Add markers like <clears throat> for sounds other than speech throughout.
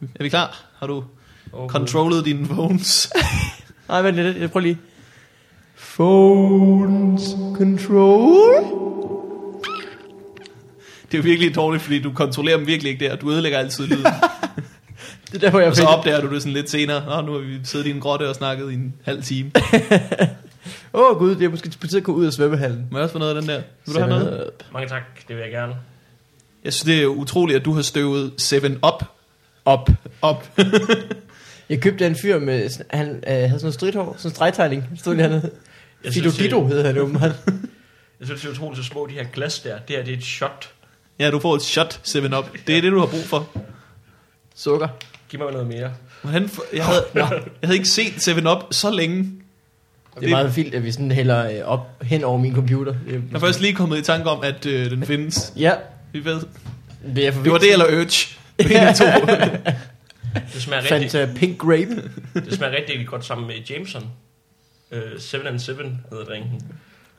<laughs> Er, vi klar? Har du Oh, controllet dine phones? <laughs> Nej, vent lidt, jeg prøver lige. Phones control. Det er virkelig dårligt, fordi du kontrollerer dem virkelig ikke der. Du ødelægger altid lyden. <laughs> Det er derfor, jeg Og så opdager du det sådan lidt senere. Nå, nu har vi siddet i en grotte og snakket i en halv time. Åh oh, gud, det er måske på tide at gå ud af svømmehallen. Må jeg også få noget af den der? Vil du have noget? Up. Mange tak, det vil jeg gerne. Jeg synes, det er utroligt, at du har støvet 7-Up op. op. <laughs> Jeg købte en fyr med, han øh, havde sådan noget stridthår, sådan en stregtegning, stod lige hernede. Jeg Fido Dido hed han åbenbart. <laughs> Jeg synes, det er utroligt så små, de her glas der. Det her, det er et shot. Ja, du får et shot 7-Up. Det er det, du har brug for. Sukker. Giv mig noget mere. Hvordan for, jeg, havde, jeg havde ikke set 7-Up så længe. Det er meget vildt, at vi sådan hælder øh, op hen over min computer. Det er- Jeg er først lige kommet i tanke om, at øh, den findes. Ja, Vi ved. det er for Det var det eller Urge. Af to. Det smager rigtig, Fanta Pink Grape. <laughs> det smager rigtig, rigtig godt sammen med Jameson. Uh, 7 and 7 hedder drinken.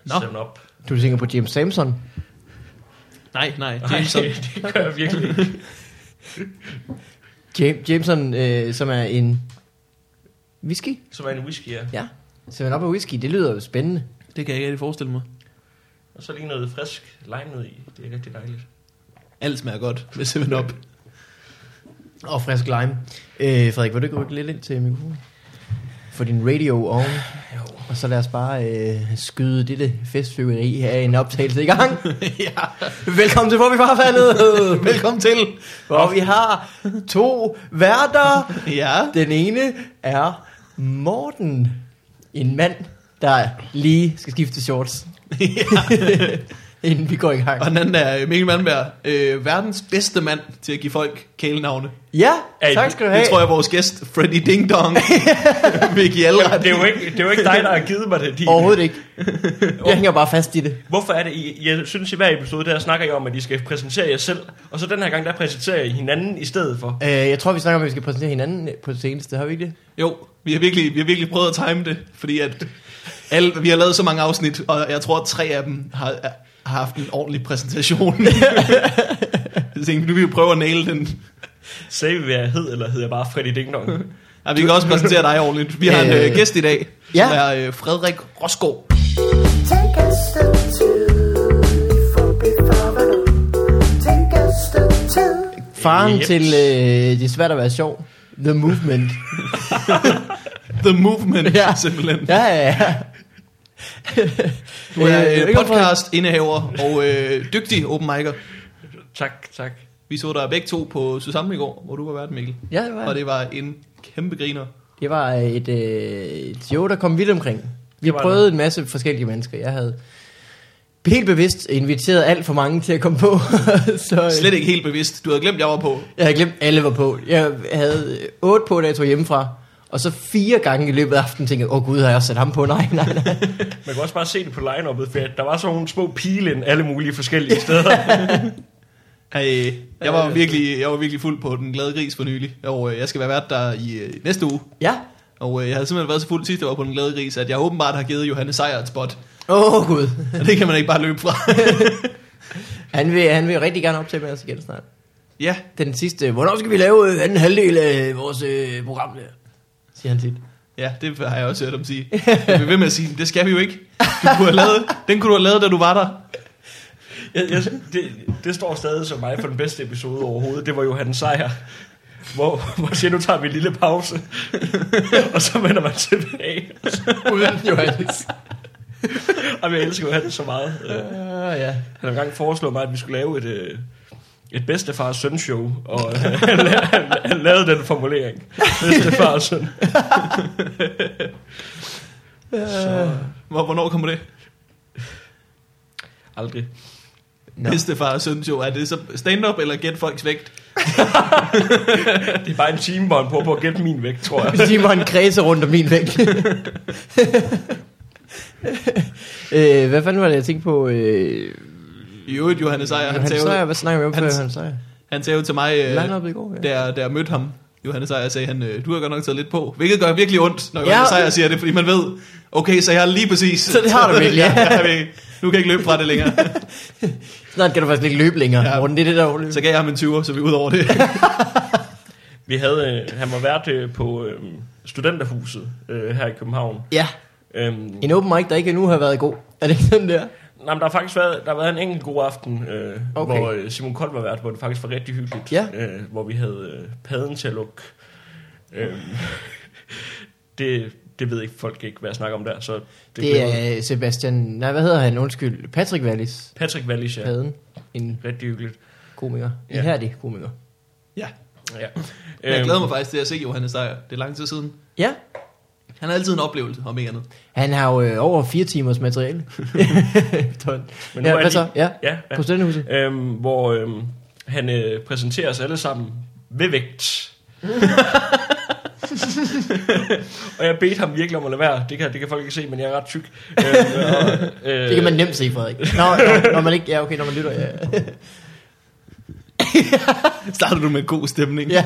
Nå. 7 up. Du tænker på James Samson. nej, nej. Nej, Jameson. det, det gør jeg virkelig ikke. <laughs> James, Jameson, øh, som er en whisky. Som er en whisky, ja. Ja, 7 Up og whisky, det lyder jo spændende. Det kan jeg ikke rigtig forestille mig. Og så lige noget frisk lime ud i. Det er rigtig dejligt. Alt smager godt med 7-Up. Og frisk lime. Øh, Frederik, vil du ikke rykke lidt ind til mikrofonen? Få din radio. Jo. Og så lad os bare øh, skyde dette festfyrværkeri her en optagelse i gang. <laughs> ja. Velkommen til Hvor vi farvandet. <laughs> Velkommen til. Hvor vi har to værter. <laughs> Ja. Den ene er Morten. En mand, der lige skal skifte shorts. Inden vi går i gang. Og den anden er Mikkel Malmberg, øh, verdens bedste mand til at give folk kælenavne. Ja, Ej, tak skal du have. Det tror jeg, vores gæst, Freddy Ding Dong, <laughs> <laughs> vil give alle Det er, jo ikke, det er jo ikke dig, der har givet mig det. De, Overhovedet ikke. <laughs> Jeg hænger bare fast i det. Hvorfor er det, I, jeg synes i hver episode, der snakker I om, at I skal præsentere jer selv, og så den her gang, der præsenterer I hinanden i stedet for. Øh, jeg tror, vi snakker om, at vi skal præsentere hinanden på det seneste. Har vi ikke det? Jo, vi har virkelig, vi har virkelig prøvet at time det, fordi at alle, vi har lavet så mange afsnit, og jeg tror, at tre af dem har, har haft en ordentlig præsentation. <laughs> jeg tænkte, nu vil vi prøve at nail den. Sagde vi, hvad jeg hed, eller hed jeg bare Freddy Ding Dong? Ja, vi kan også præsentere dig ordentligt. Vi har en Øh, øh, gæst i dag, ja. som er øh, Frederik Rosgaard. Take two. Faren Yes. til øh, Det er svært at være sjov. The Movement. <laughs> The Movement, Ja. ja. simpelthen. ja, ja, ja. Du er Øh, øh, ikke om podcast indehaver og øh, dygtig open micer. tak, tak. Vi så der begge to på Susanne i går, hvor du var vært, Mikkel. Ja, det var, Og det var en kæmpe griner. det var et, øh, et show, der kom vidt omkring. Vi Det prøvede en masse forskellige mennesker. Jeg havde helt bevidst inviteret alt for mange til at komme på. <laughs> så, øh, Slet ikke helt bevidst. Du havde glemt, jeg var på. Jeg havde glemt, alle var på. Jeg havde otte på, da jeg tog hjemmefra. Og så fire gange i løbet af aftenen tænkte jeg, åh gud, har jeg også sat ham på? Nej, nej, nej. Man kan også bare se det på line-uppet, for der var sådan nogle små pile ind alle mulige forskellige steder. <laughs> Hey, jeg var virkelig, jeg var virkelig fuld på den glade gris for nylig, og øh, jeg skal være vært der i øh, næste uge. Ja. Og øh, jeg havde simpelthen været så fuld sidst, jeg var på den glade gris, at jeg åbenbart har givet Johannes Sejer et spot. Åh oh, gud. <laughs> Og det kan man ikke bare løbe fra. <laughs> Han vil, han vil rigtig gerne optage med os igen snart. ja, Den sidste, hvornår skal vi lave anden halvdel af vores øh, program der? Siger han tit. ja, det har jeg også hørt om sige. Jeg bliver ved med at sige, det skal vi jo ikke. Du kunne have lavet, den kunne du have lavet, da du var der. jeg, jeg, det, det står stadig som mig for den bedste episode overhovedet. Det var jo hans sejr. Hvor, hvor siger nu tager vi en lille pause. og så vender man tilbage. Uden Johannes. Og jeg elsker Johannes så meget. Øh, Uh, ja. Han har engang foreslået mig, at vi skulle lave et, øh, et bedstefar og søn show, og <laughs> han, la- han, han lavede den formulering. Bedstefar og søn. <laughs> Så Hvor, hvornår kommer det? aldrig. Nå. Næste far og søn show. Er det så stand-up eller gæt folks vægt? <laughs> Det er bare en timebånd på, på at gætte min vægt, tror jeg. Hvis de var en kredse rundt om min vægt. øh, hvad fanden var det, jeg tænkte på? Øh, I øvrigt, Johannes Sejer, han, han sagde Sejer, jo, hvad snakker vi om før han Sejer? han sagde jo til mig, øh, i går, ja. da jeg mødte ham, Johannes Sejer, sagde han, øh, du har godt nok taget lidt på. Hvilket gør virkelig ondt, når Ja. Johannes Sejer siger det, fordi man ved, okay, så jeg har lige præcis... Så det har du virkelig, <laughs> ja. jeg, jeg, nu kan jeg ikke løbe fra det længere. <laughs> Snart kan du faktisk ikke løbe længere, Ja. ja. Morten. Det er det, der er overløb. Så gav jeg ham en 20'er, så vi er ud over det. <laughs> Vi havde, øh, han var vært øh, på øh, studenterhuset øh, her i København. Ja, Øhm, en open mic, der ikke endnu har været god. Er det ikke sådan der? Nej, men der har faktisk været, der har været en enkelt god aften, øh, Okay. hvor øh, Simon Kold var vært, hvor det faktisk var rigtig hyggeligt. Ja. Øh, hvor vi havde øh, padden til at lukke. Øh, <laughs> det, det ved ikke folk ikke, hvad jeg snakker om der. Så det, Det er Sebastian... Nej, hvad hedder han? Undskyld. Patrick Wallis. Patrick Wallis, ja. Paden. En Rigtig hyggeligt. komiker. Ja. Ihærdig komiker. ja. Ja. Jeg glæder mig faktisk til at se Johannes Steyer. Det er lang tid siden. Ja. Han har altid en oplevelse, om ikke andet. Han har jo øh, over fire timers materiale. <laughs> Men nu ja, er hvad de- så? Ja, Ja, ja. på studenterhuset. Øhm, hvor øhm, han øh, præsenterer os alle sammen ved vægt. <laughs> og jeg bedte ham virkelig om at lade være. Det kan, det kan folk ikke se, men jeg er ret tyk. Øhm, og, øh, <laughs> Det kan man nemt se, Frederik. Nå, når, når man ikke... Ja, okay, når man lytter, ja. Starter du med god stemning? ja.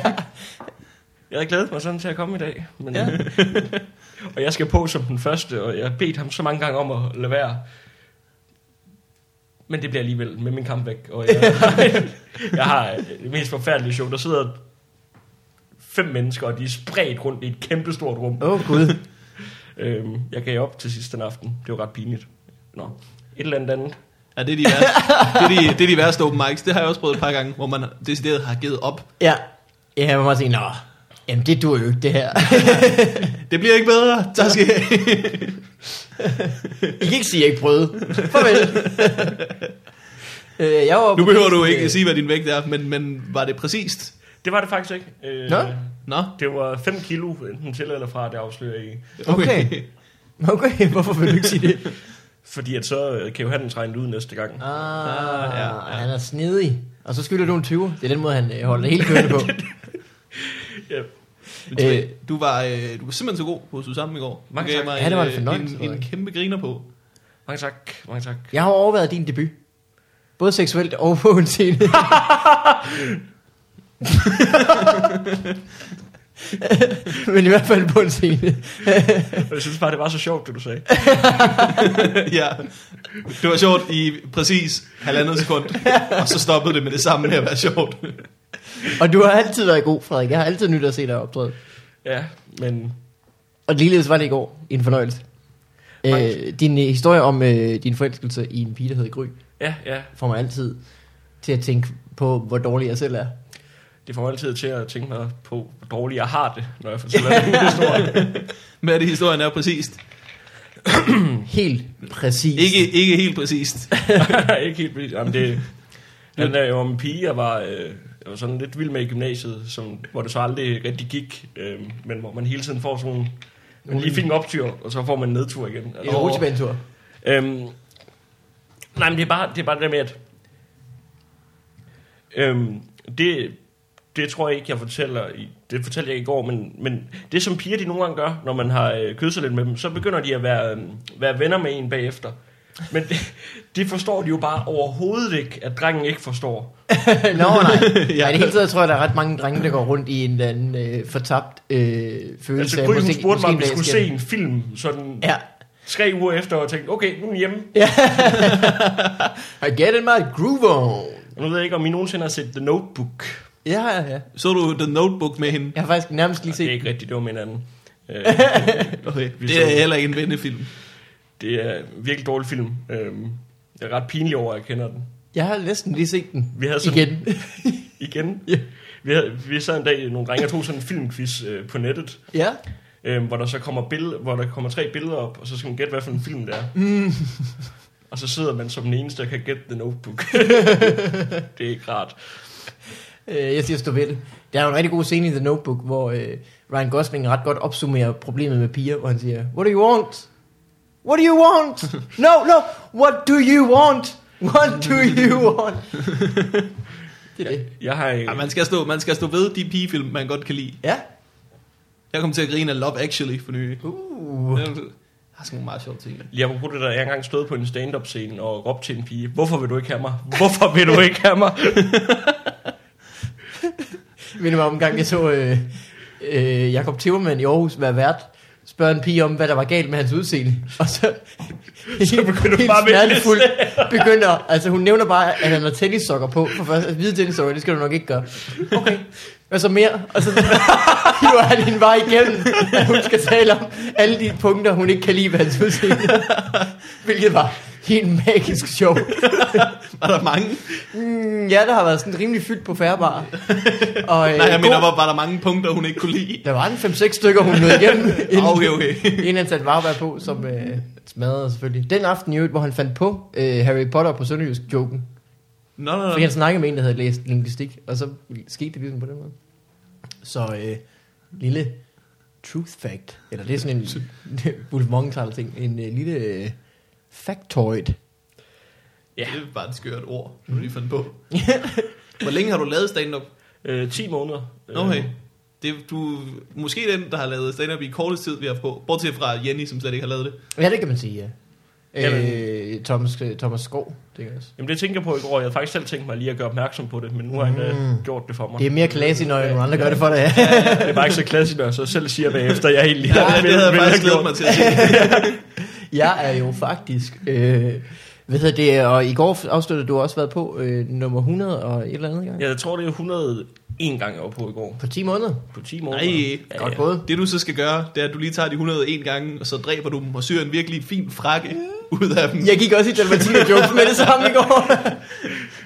Jeg havde glædet mig sådan til at komme i dag. Men, Ja. <laughs> og jeg skal på som den første, og jeg har bedt ham så mange gange om at lade være. Men det bliver alligevel med min kamp væk. Og jeg, <laughs> jeg har det mest forfærdelige show. Der sidder fem mennesker, og de er spredt rundt i et kæmpestort rum. Åh, oh, gud. <laughs> Øhm, jeg gav op til sidst den aften. Det var ret pinligt. Nå, et eller andet andet. Ja, det er de værste, det er de, det er de værste open mics. Det har jeg også prøvet et par gange, hvor man decideret har givet op. Ja. Ja, jeg må sige, nå, jamen det dur jo ikke, det her. <laughs> Det bliver ikke bedre. Tak skal I. <laughs> I kan ikke sige, at jeg ikke prøvede. Farvel. øh, jeg var Nu behøver du ikke øh, sige, hvad din vægt er, men, men var det præcist? Det var det faktisk ikke. Øh, Nå. Nå, Det var 5 kilo, enten til eller fra, det afslører jeg ikke. Okay. Okay, hvorfor vil du ikke sige det? Fordi at så øh, kan jo han regne ud næste gang. Ah, ja, ja, ja. han er snedig. Og så skylder du en 20. Det er den måde, han øh, holder hele kørende på. <laughs> Ja. Øh, du, var, øh, du var simpelthen så god på Susanne i går. Mange tak. mig Ja, det var en øh, fornøjelse, en, en kæmpe griner på. Mange tak, mange tak. Jeg har overvejet din debut. Både seksuelt og på en scene. <laughs> Men i hvert fald på en scene. Jeg synes bare, det var så sjovt, det du sagde. <laughs> ja, det var sjovt i præcis halvandet sekund, og så stoppede det med det samme med at være sjovt. Og du har altid været god, Frederik. Jeg har altid nyt at se dig optræde. Ja, men Og ligeledes var det i går en fornøjelse. Øh, din øh, historie om øh, din forelskelse i en pige, der hedder Gry, ja, ja, får mig altid til at tænke på, hvor dårlig jeg selv er. det får mig altid til at tænke mig på, hvor dårligt jeg har det, når jeg fortæller den historie. <laughs> Men er det historien er præcist? <clears throat> Helt præcis. Ikke, ikke helt præcist. <laughs> ikke helt vildt. Jamen, det den er jo om en pige, jeg var, øh, jeg var sådan lidt vild med i gymnasiet, som, hvor det så aldrig rigtig gik, øh, men hvor man hele tiden får sådan nogle, man lige fik en optur, og så får man en nedtur igen. En rutsjebanetur. Øhm, nej, men det er bare det, er bare det der med, at øhm, det, det tror jeg ikke, jeg fortæller i, det fortalte jeg i går, men, men det som piger de nogle gange gør, når man har øh, kysset lidt med dem, så begynder de at være, øh, være venner med en bagefter. Men det, det forstår de jo bare overhovedet ikke, at drengen ikke forstår. <laughs> Nå nej. <laughs> Ja. I det hele taget tror jeg, der er ret mange drenge, der går rundt i en eller anden øh, fortabt øh, følelse. Altså, Gry, hun måske- spurgte mig, om vi skulle se en film sådan Ja. tre uger efter, og tænkte, okay, nu er hjemme. <laughs> I get in my groove on. Og nu ved jeg ikke, om I nogensinde har set The Notebook. Ja, ja, ja. Så du The Notebook med hende? Jeg har faktisk nærmest lige Det er set ikke rigtigt, det var med en anden. Øh, Okay. Det er heller ikke en vennefilm. Det er en virkelig dårlig film. Øhm, jeg er ret pinlig over, at jeg kender den. Jeg har næsten lige set den. Vi havde sådan, Igen. <laughs> Igen? Ja. Vi, havde, vi sad en dag, nogle drenge og tog sådan en filmquiz øh, på nettet, ja. øh, hvor der så kommer, billed, hvor der kommer tre billeder op, og så skal man gætte, hvad for en film det er. Mm. Og så sidder man som den eneste, der kan gætte The Notebook. <laughs> det er ikke rart. Øh, jeg siger stå ved det. Der er jo en rigtig god scene i The Notebook, hvor øh, Ryan Gosling ret godt opsummerer problemet med piger, hvor han siger, What do you want? What do you want? <laughs> No, no, what do you want? What do you want? <laughs> det er det. Jeg har... Ja, man, skal stå, man skal stå ved de pigefilm, man godt kan lide. Ja. Jeg kom til at grine af Love Actually for nylig. Uh. Er har sådan nogle meget sjove ting. Jeg var det der, jeg engang stod på en stand-up scene og råbte til en pige, hvorfor vil du ikke have mig? Hvorfor vil du ikke have mig? Jeg <laughs> minder mig om en gang, jeg så øh, øh, Jacob Timmermann i Aarhus være vært, spørger en pige om, hvad der var galt med hans udseende. Og så, <laughs> Så begynder hun bare smertefuldt begynder, altså hun nævner bare, at han har tennissokker på. For først, hvide tennissokker, det skal du nok ikke gøre. Okay. Og så mere, og så <laughs> hiver han hende bare igennem, at hun skal tale om alle de punkter, hun ikke kan lide ved hans udseende. <laughs> Hvilket var helt magisk sjovt. <laughs> Var der mange? Mm, ja, der har været sådan rimelig fyldt på færbar. <laughs> Og, øh, Nej, jeg mener, god- var, var der mange punkter, hun ikke kunne lide? Der var en 5-6 stykker, hun nåede igennem, <laughs> inden, Okay, okay. inden han satte varevær på, som øh, smadrede selvfølgelig. Den aften i øvrigt, hvor han fandt på øh, Harry Potter på Sønderjysk-joken. Nå, nå, Fordi han snakkede med en, der havde læst linguistik, og så skete det ligesom på den måde. Så øh, lille truth fact, eller det er sådan en Morgenthaler ting, en øh, lille øh, factoid. Ja, Det er bare et skørt ord, du lige fandt på. <laughs> Hvor længe har du lavet stand-up? øh, 10 måneder. Okay. Øh, Det, er- du måske den, der har lavet stand-up i kortest tid, vi har på. Bortset fra Jenny, som slet ikke har lavet det. Ja, det kan man sige, ja. Jamen. Øh, Thomas, Thomas Skov, det kan jeg også. Jamen det tænker jeg på i går. Jeg havde faktisk selv tænkt mig lige at gøre opmærksom på det, men nu har han øh, Mm. gjort det for mig. Det er mere klasse, når nogle andre gør det for dig. <laughs> det er bare ikke så klassisk, når jeg så selv siger bagefter, jeg egentlig Ja, det ville- havde jeg faktisk glædet mig til at se. <laughs> Jeg er jo faktisk... Øh, hvad hedder det? Og i går afsluttede du også været på øh, nummer 100 og et eller andet gang. Ja, jeg tror, det er 101 gang, jeg var på i går. På 10 måneder. På 10 måneder. Nej, ja, Godt ja. gået. Det du så skal gøre, det er, at du lige tager de 101 gange, og så dræber du dem og syr en virkelig fin frakke ud af dem. Jeg gik også i Dalmatiner jokes med det samme i går.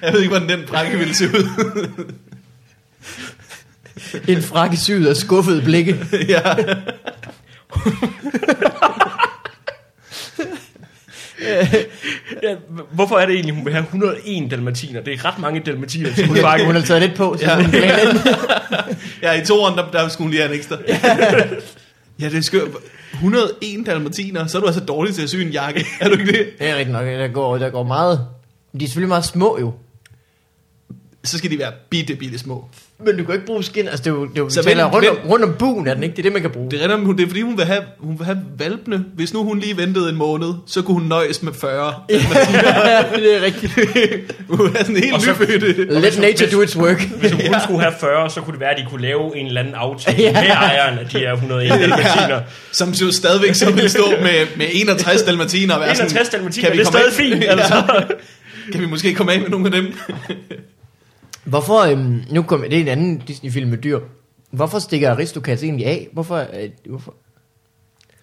Jeg ved ikke, hvordan den frakke ville se ud. en frakke syet af skuffede blikke. ja. <laughs> Ja, hvorfor er det egentlig, hun vil have 101 dalmatiner? Det er ret mange dalmatiner til Hun, <laughs> har, hun har taget lidt på, så Ja. hun ja, i toeren, der, der skulle hun lige have en ekstra. <laughs> ja, det er skørt. 101 dalmatiner, så er du altså dårlig til at sy en jakke. <laughs> Er du ikke det? Det er rigtigt nok, der går, der går meget. De er selvfølgelig meget små jo. Så skal de være bitte, bitte små. Men du kan ikke bruge skin, altså det er jo, det er jo Så taler vent, rundt, om, rundt om buen, er den ikke? Det er det, man kan bruge. Det er, det er fordi, hun vil, have, hun vil have valpene. Hvis nu hun lige ventede en måned, så kunne hun nøjes med 40. <laughs> det er rigtigt. <laughs> Hun have sådan helt nyfødte. Let nature do its work. Hvis hun kun skulle have 40, så kunne det være, at de kunne lave en eller anden aftale Ja. med ejeren af de her 101 dalmatiner. Som jo stadigvæk så vil stå med, med 61 dalmatiner. og være sådan, 61 dalmatiner, kan vi det er komme stadig fint. <laughs> Altså. Kan vi måske komme af med nogle af dem? Hvorfor, øhm, nu kom det er en anden Disney-film med dyr. Hvorfor stikker Aristocats egentlig af? Hvorfor, øh, hvorfor?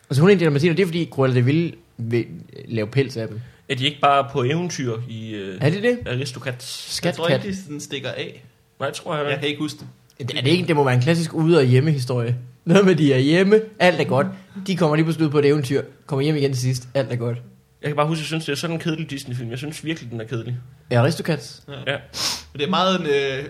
Altså hun er en del det er fordi Cruella de Vil vil lave pels af dem. Er de ikke bare på eventyr i uh, Er det det? Aristocats? Jeg tror ikke, de sådan stikker af. Nej, jeg tror jeg Jeg kan ikke huske det. Er det ikke, det må være en klassisk ude- og hjemme-historie. Noget med, de er hjemme, alt er godt. De kommer lige pludselig ud på et eventyr, kommer hjem igen til sidst, alt er godt. Jeg kan bare huske, at jeg synes, det er sådan en kedelig Disney-film. Jeg synes virkelig, den er kedelig. Er Aristocats? Ja. Men det er meget en øh,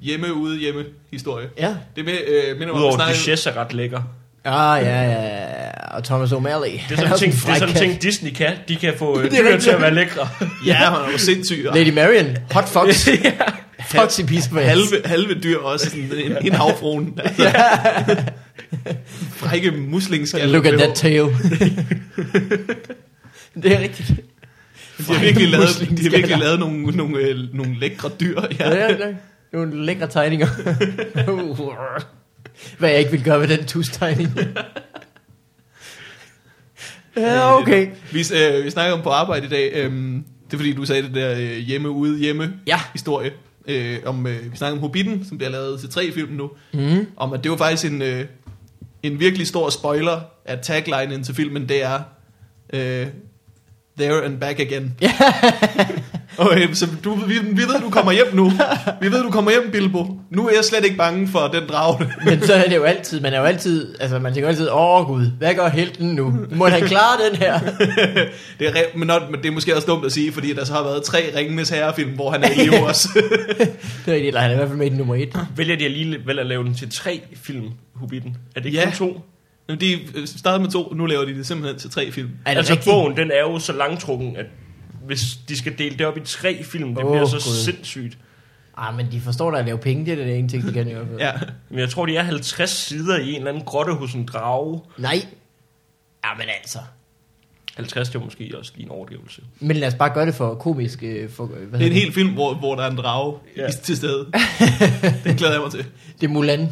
hjemme, ude, hjemme historie. Ja. Det med, øh, minder Udover at snakke... Duchess er ret lækker. Ah, ja, ja, ja. Og Thomas O'Malley. Det er sådan ting, det er sådan ting <laughs> Disney kan. De kan få <laughs> øh, Det dyr til at være lækre. <laughs> Ja, han er jo sindssyg. og Lady Marian, Hot Fox. Foxy piece of ass. Halve, halve dyr også. Sådan en, en havfruen. Altså, Frække muslingskal. Look at that tail. Det er rigtigt. De har virkelig lavet, de har virkelig lavet nogle, nogle, øh, nogle lækre dyr. Ja, Ja. det er nogle lækre tegninger. <laughs> Hvad jeg ikke vil gøre ved den tustegning. <laughs> ja, okay. Vi, øh, vi snakker om på arbejde i dag. øhm, det er fordi, du sagde det der øh, hjemme, ude, hjemme Ja. historie. Øh, om, øh, vi snakker om Hobbiten, som bliver lavet til tre film nu. Mm. Om at det var faktisk en, øh, en virkelig stor spoiler, at taglinen til filmen, det er øh, There and Back Again. <laughs> okay, så du, vi, vi ved, du kommer hjem nu. Vi ved, du kommer hjem, Bilbo. Nu er jeg slet ikke bange for den drage. <laughs> Men så er det jo altid, man er jo altid, altså man tænker altid, åh gud, hvad gør helten nu? Må han klare den her? <laughs> det, er, men, not, men det er måske også dumt at sige, fordi der så har været tre Ringenes Herre-film, hvor han er i live også. Det er rigtigt, eller han er i hvert fald med i den nummer et. Vælger de alligevel at lave den til tre film, Hobbiten? Er det ikke Ja. kun to? Men de øh, startede med to, nu laver de det simpelthen til tre film. Er det altså rigtigt? bogen, den er jo så langtrukken, at hvis de skal dele det op i tre film, det Åh, bliver så Gud. sindssygt. Ah, men de forstår da at lave penge, det er det ene ting, de kan i hvert fald. Ja. Men jeg tror, de er 50 sider i en eller anden grotte hos en drage. Nej. Ja, men altså. 50 det var måske også lige en overdrivelse. Men lad os bare gøre det for komisk. øh, For, hvad Det er en hedder hel film, hvor, hvor der er en drage Ja. til stede. <laughs> Den glæder jeg mig til. Det er Mulan.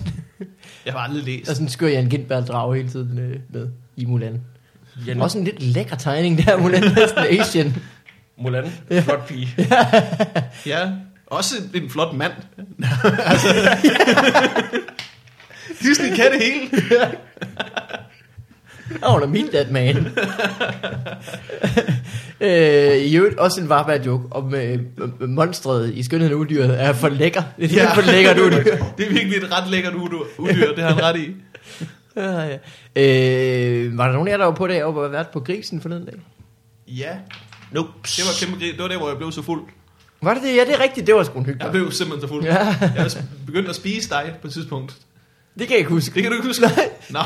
Jeg har aldrig læst. sådan en skør Jan Gindberg drage hele tiden øh, med i Mulan. Jan, Også en lidt lækker tegning der, Mulan. Næsten Asian. Mulan, flot pige. <laughs> Ja, også en flot mand. <laughs> altså, Disney kan det hele. <laughs> I wanna meet that man. <laughs> øh, I øvrigt også en varberg joke om øh, monstret i Skønheden Udyret er for lækker. Det er ja. for lækkert udyr. det er virkelig et ret lækkert udyr, udyr det har han ret i. <laughs> ja, ja. Øh, var der nogen af jer, der var på det oppe og været på grisen forleden dag? Ja, Nope. det var kæmpe grin. Det var der, hvor jeg blev så fuld. Var det det? Ja, det er rigtigt. Det var sgu en Jeg hyggeligt. blev simpelthen så fuld. Ja. Jeg har begyndt at spise dig på et tidspunkt. Det kan jeg ikke huske. Det kan du ikke huske? Nå,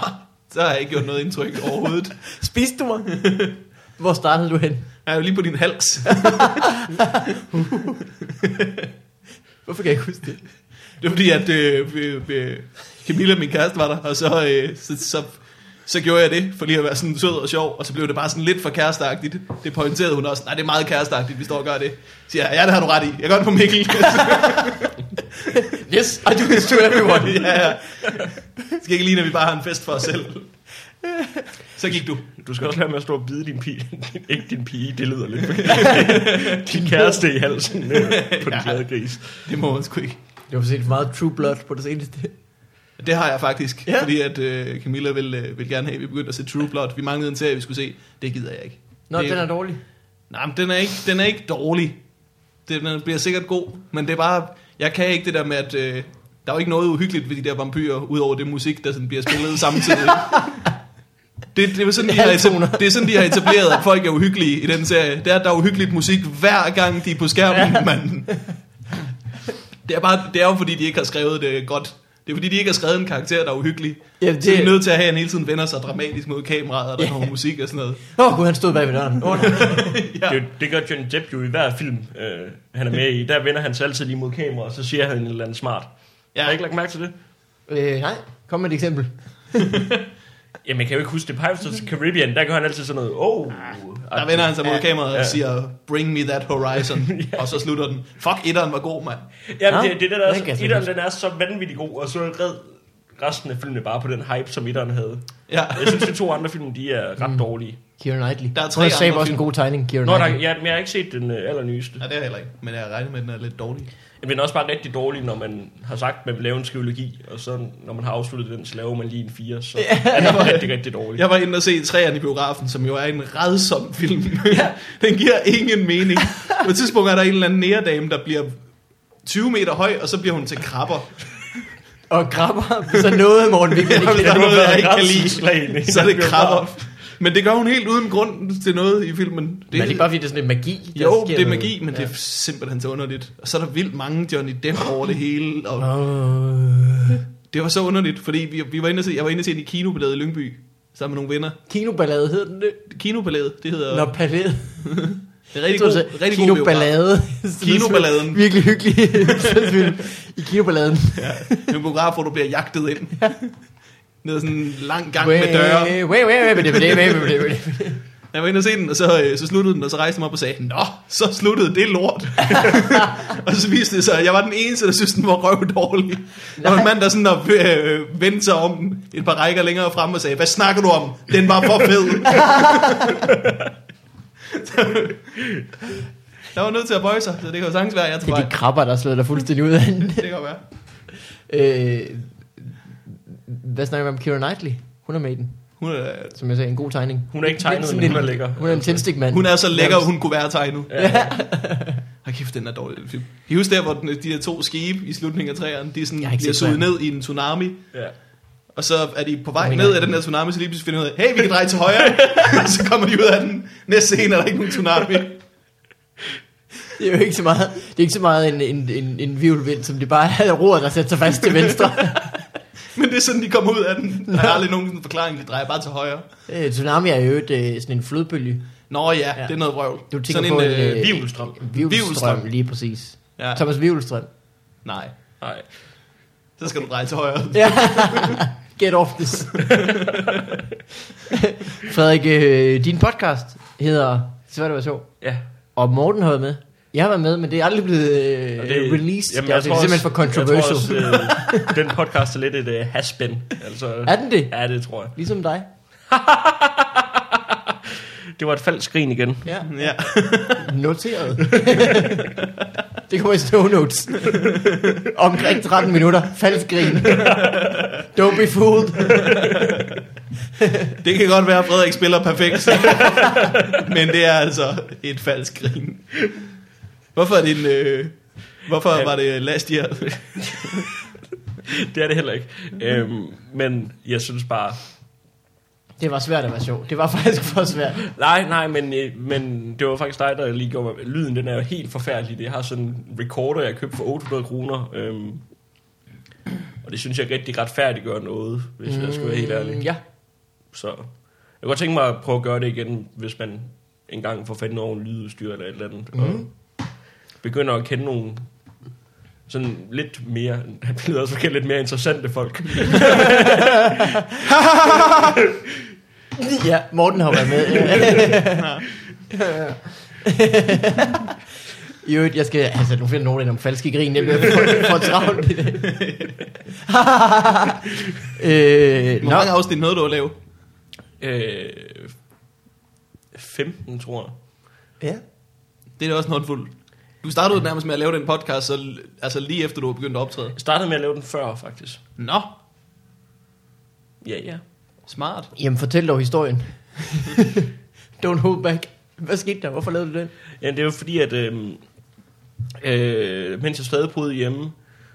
så har jeg ikke gjort noget indtryk overhovedet. <laughs> Spiste du mig? <laughs> Hvor startede du hen? Jeg er jo lige på din hals. <laughs> Hvorfor kan jeg ikke huske det? Det var fordi, at øh, øh, øh, Camilla, min kæreste, var der, og så, øh, så, så, så gjorde jeg det, for lige at være sådan sød og sjov, og så blev det bare sådan lidt for kæresteagtigt. Det pointerede hun også. Nej, det er meget kæresteagtigt, vi står og gør det. Så siger jeg, ja, det har du ret i. Jeg gør det på Mikkel. <laughs> Yes, I do this to everyone. <laughs> ja, ja. Det skal ikke lige, når vi bare har en fest for os selv. <laughs> Så gik du. Du skal også lade med at stå og bide din pige. ikke din pige, det lyder lidt. din kæreste i halsen øh, på den Ja. glade gris. Det må man sgu ikke. Du har set meget True Blood på det seneste. Det har jeg faktisk, Ja. ja. fordi at øh, Camilla vil, øh, vil gerne have, at vi begyndte at se True Blood. Vi manglede en serie, vi skulle se. Det gider jeg ikke. Nå, det, den er dårlig. Nej, men den er ikke, den er ikke dårlig. Den er- bliver sikkert god, men det er bare... Jeg kan ikke det der med, at... Øh, der er jo ikke noget uhyggeligt ved de der vampyrer, udover det musik, der sådan bliver spillet <laughs> samtidig. Det, det, er sådan, de har etableret, det er sådan, de har etableret, at folk er uhyggelige i den serie. Det er, at der er uhyggeligt musik hver gang, de er på skærmen, ja. man. Det er, bare, det er jo fordi, de ikke har skrevet det godt. Det er fordi, de ikke har skrevet en karakter, der er uhyggelig. Ja, Det... Så de er nødt til at have, at han hele tiden vender sig dramatisk mod kameraet, og der Ja. kommer musik og sådan noget. Åh, oh, gud, han stod bag ved døren. Oh, <laughs> Ja. Det, det gør Johnny Depp jo i hver film, øh, han er med i. Der vender han sig altid lige mod kamera, og så siger han en eller anden smart. Ja. Har I ikke lagt mærke til det? øh, nej, kom med et eksempel. <laughs> Jamen, jeg kan jo ikke huske det. Pirates of the Caribbean, der gør han altid sådan noget, oh. Der vender han sig mod Ja. kameraet og Ja. siger, bring me that horizon. <laughs> Og så slutter den. Fuck, etteren var god, mand. Jamen, det, det er det, der er, etteren, den er så vanvittig god, og så red resten af filmene bare på den hype, som etteren havde. Ja. Jeg synes, de to andre film, de er ret dårlige. Keira Knightley. Der er tre andre også en film. god tegning, Keira Nå, der, ja, men jeg har ikke set den øh, allernyeste. ja, det er jeg heller ikke. Men jeg regner med, at den er lidt dårlig. Men den er også bare rigtig dårlig, når man har sagt, at man vil lave en skrivologi, og så når man har afsluttet den, så laver man lige en fire, så er den rigtig, rigtig dårlig. Jeg var inde og se træerne i biografen, som jo er en redsom film. <laughs> den giver ingen mening. På et tidspunkt er der en eller anden næredame, der bliver 20 meter høj, og så bliver hun til krabber. Og krabber, så noget, Morten, vi kan ikke er lide. noget, jeg ikke kan lide. Rædselsslagende. Så er det krabber. Men det gør hun helt uden grund til noget i filmen. Men det er ikke bare fordi, det er sådan lidt magi. der Jo, sker det er magi, men ja. det er simpelthen så underligt. Og så er der vildt mange Johnny Depp over det hele. Og det var så underligt, fordi vi, vi var inde og se, jeg var inde og se den i kinobilledet i Lyngby, sammen med nogle venner. Kinoballade hedder den det? Kinobilledet, det hedder... Nå, palæet. <laughs> det er rigtig god, rigtig god. Kinoballade. <laughs> Kinoballaden. Virkelig hyggelig. <laughs> I kinoballaden. En biograf, hvor du bliver jagtet ind. Ned ad sådan en lang gang med døre. Wait, wait, wait, wait, wait, wait, wait, wait. Jeg var inde og se den, og så, øh, så sluttede den, og så rejste jeg mig op og sagde, Nå, så sluttede det lort. <laughs> og så viste det sig, at jeg var den eneste, der synes, den var røv dårlig. Der var en mand, der sådan der, øh, vendte sig om et par rækker længere frem og sagde, hvad snakker du om? Den var for fed. Der var nødt til at bøje sig, så det kan jo sagtens være, at jeg Det tror, er de krabber, der slår dig fuldstændig ud af den. det kan være. Øh, hvad snakker vi om Keira Knightley? Hun er med i den, Hun er, som jeg sagde, en god tegning. Hun er ikke tegnet, Sådan men hun er lækker. Hun er en tændstikmand. hun er så lækker, hun kunne være tegnet. Ja. Hold kæft, den er dårlig, den film. I husker der, hvor den, de der to skibe i slutningen af træerne, de sådan, bliver set suget ned i en tsunami, Ja. Og så er de på vej Jeg ned af den der tsunami, så lige pludselig finder de ud af, hey, vi kan dreje til højre, <laughs> og så kommer de ud af den. Næste scene er der ikke nogen tsunami. Det er jo ikke så meget, det er ikke så meget en, en, en, en virvelvind, som det bare er roret, der sætter sig fast til venstre. <laughs> Men det er sådan, de kommer ud af den. Der er aldrig nogen forklaring, de drejer bare til højre. Øh, tsunami er jo et, øh, sådan en flodbølge. Nå ja, Ja. det er noget vrøvl. Du tænker sådan på en, en, øh, øh, Vivelstrøm. Vivelstrøm, Vivelstrøm. lige præcis. ja. Thomas Vivelstrøm. Nej, Nej. så skal du dreje til højre. Ja. <laughs> Get off this. <laughs> Frederik, øh, din podcast, hedder Svært at være sjov. Ja. Og Morten har været med. Jeg har været med, men det er aldrig blevet øh, Og det, released. Jamen, er, det er simpelthen for controversial. Jeg tror også, øh, den podcast er lidt et uh, has-been. Altså, <laughs> Er den det? Ja, det tror jeg. Ligesom dig. <laughs> Det var et falsk grin igen. Ja. Ja. <laughs> Noteret. <laughs> det kommer i show notes. Omkring 13 minutter. Falsk grin. <laughs> Don't be fooled. Det kan godt være, at Frederik spiller perfekt. Men det er altså et falsk grin. Hvorfor er det en... Øh, hvorfor Ja. var det last year? Det er det heller ikke. Øhm, men jeg synes bare... Det var svært at være sjov. Det var faktisk for svært. Nej, nej, men, øh, men det var faktisk dig, der lige gjorde mig... Lyden, den er jo helt forfærdelig. Det har sådan en recorder, jeg købte for 800 kroner. Øhm, og det synes jeg rigtig retfærdiggør noget, hvis jeg skal være helt ærlig. Mm, Ja. Så jeg kunne godt tænke mig at prøve at gøre det igen, hvis man engang får fandt nogen lydudstyr eller et eller andet. Mm. Og begynder at kende nogle sådan lidt mere, <laughs> det lyder også lidt mere interessante folk. <laughs> <laughs> Ja, Morten har været med. <laughs> I øvrigt, jeg skal, altså nu finder nogen ind om falske grin, det bliver for, for travlt i dag. <laughs> øh, Hvor nå, mange afsnit nåede du at lave? øh, 15, tror jeg. ja. Det er da også en håndfuld. Du startede jo nærmest med at lave den podcast, så, altså lige efter du var begyndt at optræde. Jeg startede med at lave den før, faktisk. Nå, Ja, ja. Smart. Jamen, fortæl dog historien. <laughs> Don't hold back. Hvad skete der? Hvorfor lavede du den? Ja, det er jo fordi, at øh, øh, mens jeg stadig boede hjemme,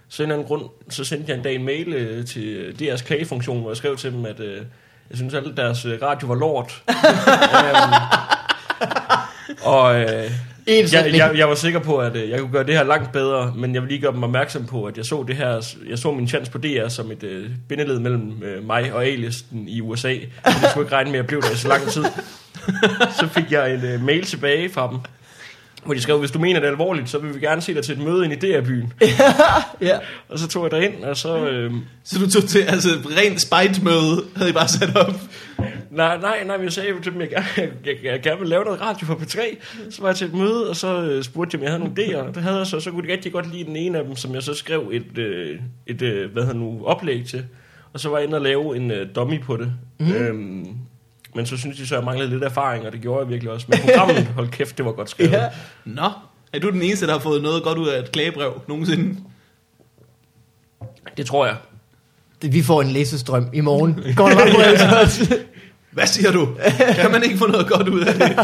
så en eller anden grund, så sendte jeg en dag en mail øh, til DR's klagefunktion, hvor jeg skrev til dem, at øh, jeg synes at deres øh, radio var lort. <laughs> øhm, og øh, En jeg, jeg, jeg var sikker på, at øh, jeg kunne gøre det her langt bedre, men jeg vil lige gøre dem opmærksom på, at jeg så det her, jeg så min chance på DR som et øh, bindeled mellem øh, mig og A-listen i USA. Jeg skulle ikke regne med, at jeg blev der i så lang tid. <laughs> så fik jeg en øh, mail tilbage fra dem, hvor de skrev, hvis du mener det alvorligt, så vil vi gerne se dig til et møde ind i DR-byen. <laughs> Ja. Og så tog jeg derind, og så... Øh, Så du tog til, altså rent spite-møde, havde I bare sat op. nej, nej, nej, men jeg sagde jo til dem, at jeg, gerne- jeg, jeg, jeg gerne ville lave noget radio for P3. Så var jeg til et møde, og så øh, spurgte jeg, om jeg havde nogle idéer. Det havde jeg så, så kunne de rigtig godt lide den ene af dem, som jeg så skrev et, øh, et øh, hvad hedder nu, oplæg til. Og så var jeg inde og lave en øh, dummy på det. Mm. Øhm, men så synes de så, at jeg manglede lidt erfaring, og det gjorde jeg virkelig også. Men programmet, <laughs> hold kæft, det var godt skrevet. ja. Nå, er du den eneste, der har fået noget godt ud af et klagebrev nogensinde? Det tror jeg. Vi får en læsestrøm i morgen. Går der bare os? Hvad siger du? Kan man ikke få noget godt ud af det?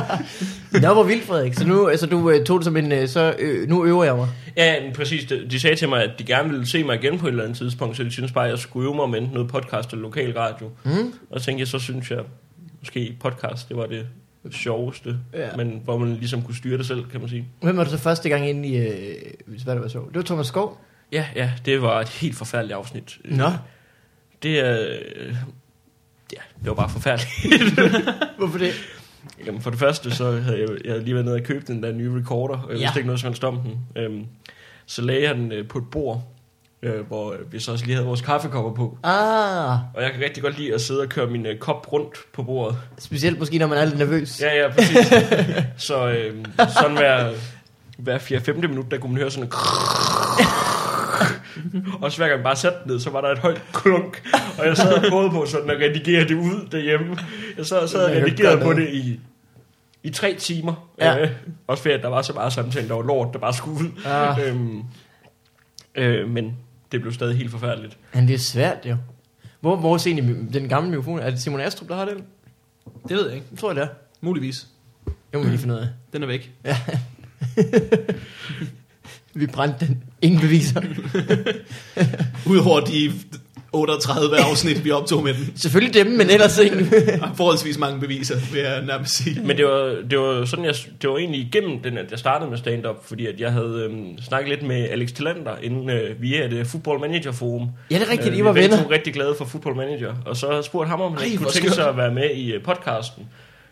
<laughs> Nå, hvor vildt, Frederik. Så nu altså, du øh, tog det som en, øh, så øh, nu øver jeg mig. Ja, men præcis. De, de sagde til mig, at de gerne ville se mig igen på et eller andet tidspunkt, så de synes bare, at jeg skulle øve mig med noget podcast eller lokal radio. Mm. Og så tænkte jeg, så synes jeg, måske podcast, det var det sjoveste, Ja. men hvor man ligesom kunne styre det selv, kan man sige. Hvem var du så første gang inde i, øh, hvad det var så? Det var Thomas Skov. Ja, ja, det var et helt forfærdeligt afsnit. Nå. Det er... Øh, ja, det var bare forfærdeligt. <laughs> Hvorfor det? Jamen, for det første, så havde jeg, jeg havde lige været nede og købt den der nye recorder, og jeg Ja. vidste ikke noget som helst om den. Øhm, så lagde jeg den øh, på et bord, øh, hvor vi så også lige havde vores kaffekopper på. Ah, Og jeg kan rigtig godt lide at sidde og køre min øh, kop rundt på bordet. specielt måske, når man er lidt nervøs. Ja, ja, præcis. så øh, sådan hver, hver 4-5 minut, der kunne man høre sådan en <laughs> og så hver gang jeg bare satte den ned, så var der et højt klunk. Og jeg sad og prøvede på sådan at redigere det ud derhjemme. Jeg sad og sad og redigerede på det i, i tre timer. Ja. Øh, også fordi, at der var så meget samtale, der var lort, der bare skulle ud. Ah. Øhm, øh, men det blev stadig helt forfærdeligt. Men det er svært, jo. Hvor, hvor er egentlig den gamle mikrofon? Er det Simon Astrup, der har den? Det ved jeg ikke. Jeg tror, det er. Muligvis. Det må vi lige finde ud af. Den er væk. <laughs> Vi brændte den. Ingen beviser. <laughs> Udover de 38 afsnit, vi optog med den. Selvfølgelig dem, men ellers ingen. <laughs> Der forholdsvis mange beviser, vil jeg nærmest sige. Men det var, det var sådan, jeg, det var egentlig igennem den, at jeg startede med stand-up, fordi at jeg havde øhm, snakket lidt med Alex Tillander inden øh, via det Football Manager Forum. Ja, det er rigtigt, Øh, I var vi er venner. to rigtig glade for Football Manager, og så havde jeg spurgt ham, om han Ej, kunne tænke sig at være med i øh, podcasten.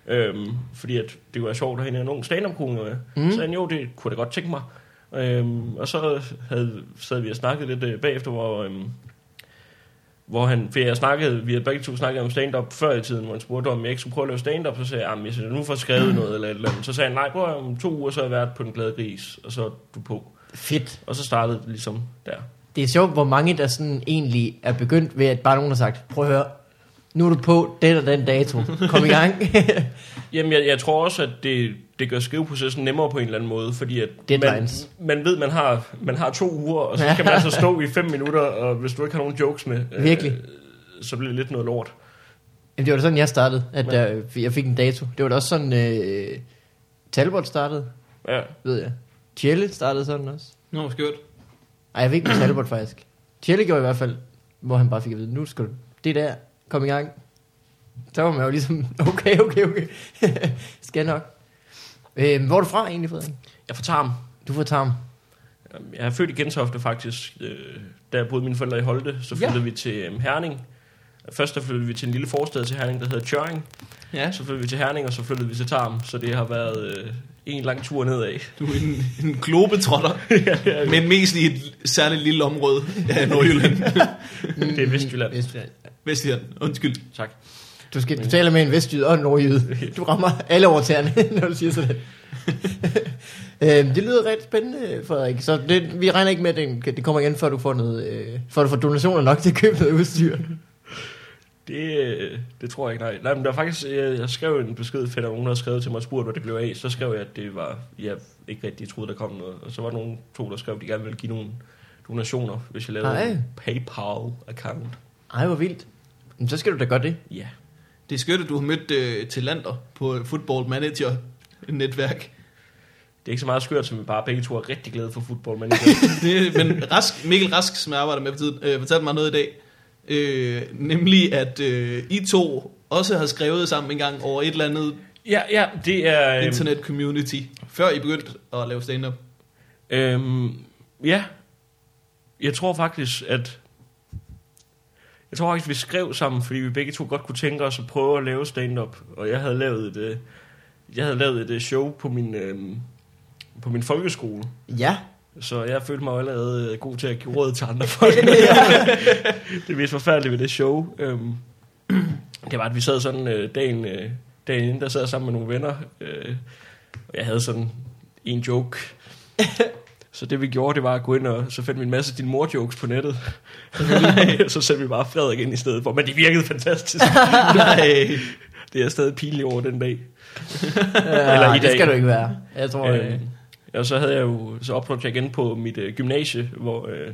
Øhm, fordi at det kunne være sjovt at have en ung komiker med. Mm. Så han, jo, det kunne jeg da godt tænke mig. Øhm, og så havde, sad vi og snakket lidt øh, bagefter, hvor, øhm, hvor han, for jeg snakkede, vi havde begge to snakket om stand-up før i tiden, hvor han spurgte, om jeg ikke skulle prøve at lave stand-up, så sagde jeg, at jeg nu få skrevet noget eller et eller andet. Så sagde han, nej, prøv om to uger, så har jeg været på den glade gris, og så er du på. Fedt. Og så startede det ligesom der. Det er sjovt, hvor mange der sådan egentlig er begyndt ved, at bare nogen har sagt, prøv at høre, nu er du på den og den dato. Kom i gang. <laughs> Jamen, jeg, jeg tror også, at det, det gør skriveprocessen nemmere på en eller anden måde, fordi at man, Deadlines. man ved, man har, man har to uger, og så skal man <laughs> altså stå i fem minutter, og hvis du ikke har nogen jokes med, øh, Virkelig. så bliver det lidt noget lort. Jamen, det var da sådan, jeg startede, at Ja. der, jeg fik en dato. Det var da også sådan, øh, Talbot startede, Ja. ved jeg. Tjelle startede sådan også. Nå, skørt. Ej, jeg fik ikke med Talbot faktisk. Tjelle gjorde i hvert fald, hvor han bare fik at vide, nu skal du, det der, kom i gang. Så var man jo ligesom, <laughs> okay, okay, okay. <laughs> skal nok. Øh, hvor er du fra egentlig, Frederik? Jeg får tarm. Du er fra Tarm. Jeg er født i Gentofte faktisk. Øh, Da jeg boede mine forældre i Holte, så Ja. flyttede vi til øhm, Herning. Først der flyttede vi til en lille forstad til Herning, der hedder Tjøring. Ja, Så flyttede vi til Herning, og så flyttede vi til Tarm. Så det har været øh, en lang tur nedad. du er en, en globetrotter, <laughs> men mest i et særligt lille område af Nordjylland. Det er Vestjylland. Vestjylland. Vestjylland, undskyld. Tak. Du, skal, du taler med en vestjyd og en nordjyde. Du rammer alle over tæerne, <laughs> når du siger sådan. <laughs> øhm, det lyder rigtig spændende, Frederik. Så det, vi regner ikke med, at det, det kommer igen, før du får noget, øh, før du får donationer nok til at købe noget udstyr. Det, øh, det tror jeg ikke, nej. Nej, men der var faktisk, jeg, jeg skrev en besked, fedt, at nogen havde skrevet til mig og spurgt, hvad det blev af. Så skrev jeg, at det var, jeg ikke rigtig troede, der kom noget. Og så var der nogen to, der skrev, at de gerne ville give nogle donationer, hvis jeg lavede Nej. en PayPal-account. Ej, hvor vildt. Men så skal du da gøre det. Ja. Det er skørt, at du har mødt øh, til Lander på Football Manager netværk. Det er ikke så meget skørt, som vi bare begge to er rigtig glade for fodbold, men <laughs> det, men Rask, Mikkel Rask, som jeg arbejder med for tiden, øh, fortalte mig noget i dag. Øh, nemlig, at øh, I to også har skrevet sammen en gang over et eller andet ja, ja, det er... øhm, internet community, før I begyndte at lave stand-up. Øhm, ja, jeg tror faktisk, at... Jeg tror faktisk, vi skrev sammen, fordi vi begge to godt kunne tænke os at prøve at lave stand-up. Og jeg havde lavet et, øh, jeg havde lavet et øh, show på min, øh, på min folkeskole. Ja. Så jeg følte mig allerede øh, god til at give råd til andre folk. <laughs> det mest forfærdelige ved det show, øhm, det var, at vi sad sådan øh, dagen, øh, dagen inden, der sad jeg sammen med nogle venner, øh, og jeg havde sådan en joke. <laughs> så det vi gjorde, det var at gå ind og så fandt vi en masse din mor jokes på nettet. <laughs> <laughs> så sendte vi bare Frederik ind i stedet for, men det virkede fantastisk. <laughs> Nej. det er stadig pinlig over den dag. Eller i det dag. skal du ikke være. Jeg tror, øh, Øh, og så havde jeg jo, så optrådte jeg igen på mit øh, gymnasie, hvor øh,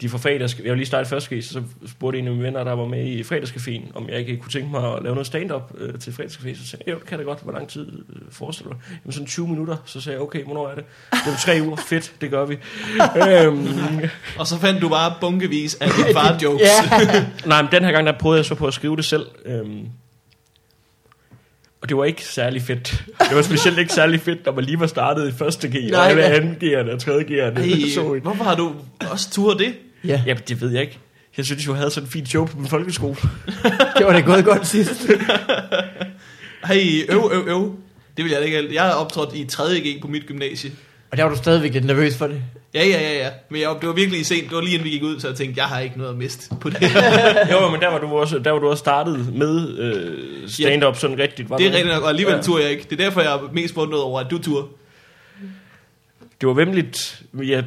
de for fredags, jeg var lige startet første så spurgte en af mine venner, der var med i fredagscaféen, om jeg ikke kunne tænke mig at lave noget stand-up øh, til fredagscafé. Så sagde jeg, jo, det kan det godt. Hvor lang tid øh, forestiller du dig? Jamen sådan 20 minutter. Så sagde jeg, okay, hvornår er det? Det er tre uger. Fedt, det gør vi. øhm, <laughs> Og så fandt du bare bunkevis af <laughs> dit far jokes. ja. <laughs> nej, men den her gang, der prøvede jeg så på at skrive det selv. Øhm, og det var ikke særlig fedt. Det var specielt ikke særlig fedt, når man lige var startet i første G, Nej, og alle anden G'erne og tredje G'erne. Ej, så hvorfor har du også tur det? Ja, Jamen, det ved jeg ikke. Jeg synes jeg havde sådan en fin show på min folkeskole. <laughs> det var det gået godt sidst. <laughs> Hey, øv, øv, øv. Det vil jeg ikke. Jeg har optrådt i 3.G på mit gymnasie. Og der var du stadigvæk lidt nervøs for det. Ja, ja, ja, ja. Men jeg, det var virkelig sent. Det var lige inden vi gik ud, så jeg tænkte, jeg har ikke noget at miste på det. <laughs> jo, men der var du også, der var du også startet med øh, stand-up sådan rigtigt. Var det er rigtigt nok, og alligevel Ja. tur jeg ikke. Det er derfor, jeg er mest forundret over, at du tur. Det var vemmeligt. Men jeg...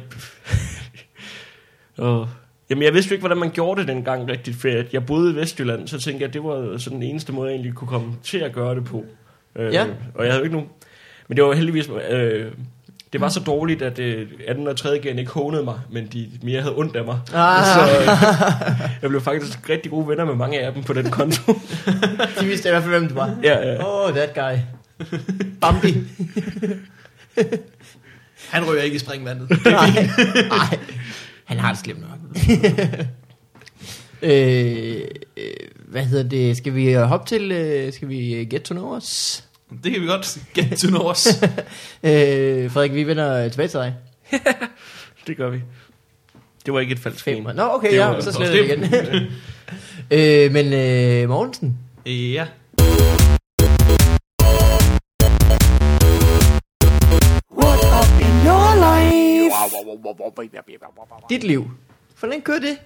og, jamen, jeg vidste jo ikke, hvordan man gjorde det dengang rigtigt, for jeg, jeg boede i Vestjylland, så tænkte jeg, at det var sådan den eneste måde, jeg egentlig kunne komme til at gøre det på. Øh, Ja. Og jeg havde jo ikke nogen... Men det var heldigvis... Øh, det var så dårligt, at øh, anden og tredje gen ikke hånede mig, men de mere havde ondt af mig. Ah. Så øh, jeg blev faktisk rigtig gode venner med mange af dem på den konto. <laughs> De vidste i hvert fald, hvem du var. ja, ja. Oh, that guy. Bambi. Han rører ikke i springvandet. <laughs> Nej, <laughs> nej. Han har det slemt nok. <laughs> øh, øh, hvad hedder det? Skal vi øh, hoppe til, øh, skal vi øh, get to know us? Det kan vi godt get to know us. <laughs> Øh, Frederik, vi vender tilbage til dig. <laughs> Det gør vi. Det var ikke et falsk Fem. Nå, okay, Det ja, var- så det igen. øh, men øh, Mogensen, ja. Dit liv. Hvordan kører det?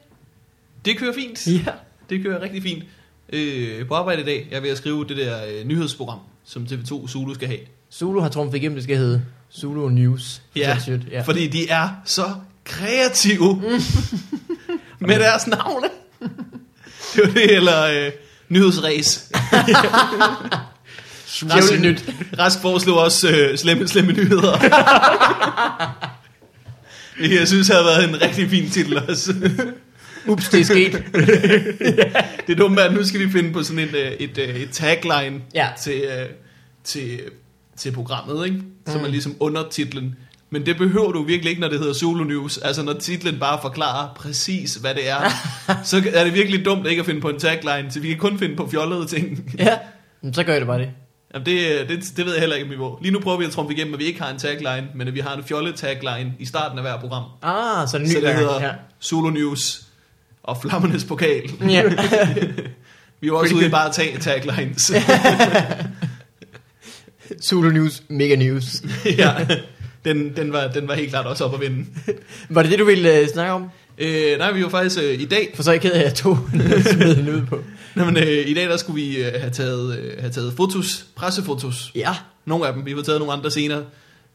Det kører fint. Ja. Det kører rigtig fint. Øh, på arbejde i dag, jeg er ved at skrive det der øh, nyhedsprogram, som TV2 Zulu skal have. Zulu har trumfet igennem, det skal hedde Zulu News. Ja, Shit, ja. fordi de er så kreative med deres navne. Det var det, eller øh, nyhedsræs. Djævligt nyt. Rask foreslog også øh, slemme, slemme nyheder. <laughs> Det <laughs> jeg synes havde været en rigtig fin titel også. <laughs> Ups, det er sket. <laughs> Det dumme er, at nu skal vi finde på sådan en, øh, et, øh, et tagline Ja. til, øh, til, til programmet, ikke? som er ligesom undertitlen. Men det behøver du virkelig ikke, når det hedder Zulu News. Altså når titlen bare forklarer præcis, hvad det er, så er det virkelig dumt ikke at finde på en tagline, så vi kan kun finde på fjollede ting. ja, så gør jeg det bare det. Jamen det, det, det ved jeg heller ikke, om vi må. Lige nu prøver vi at trumfe igennem, at vi ikke har en tagline, men at vi har en fjollet tagline i starten af hver program. Ah, så det Så det hedder gang. Zulu News og Flammernes Pokal. Ja. ja. <laughs> Vi er jo også ude i bare at tage taglines. <laughs> Zulu News, Mega News. <laughs> ja, den, den, var, den var helt klart også op at vinde. Var det det, du ville uh, snakke om? Øh, nej, vi var faktisk øh, i dag, For så er jeg ked af, at jeg tog den ud på. Nej, men, øh, i dag der skulle vi øh, have, taget, øh, have taget fotos, pressefotos. Ja. Nogle af dem, vi har taget nogle andre senere.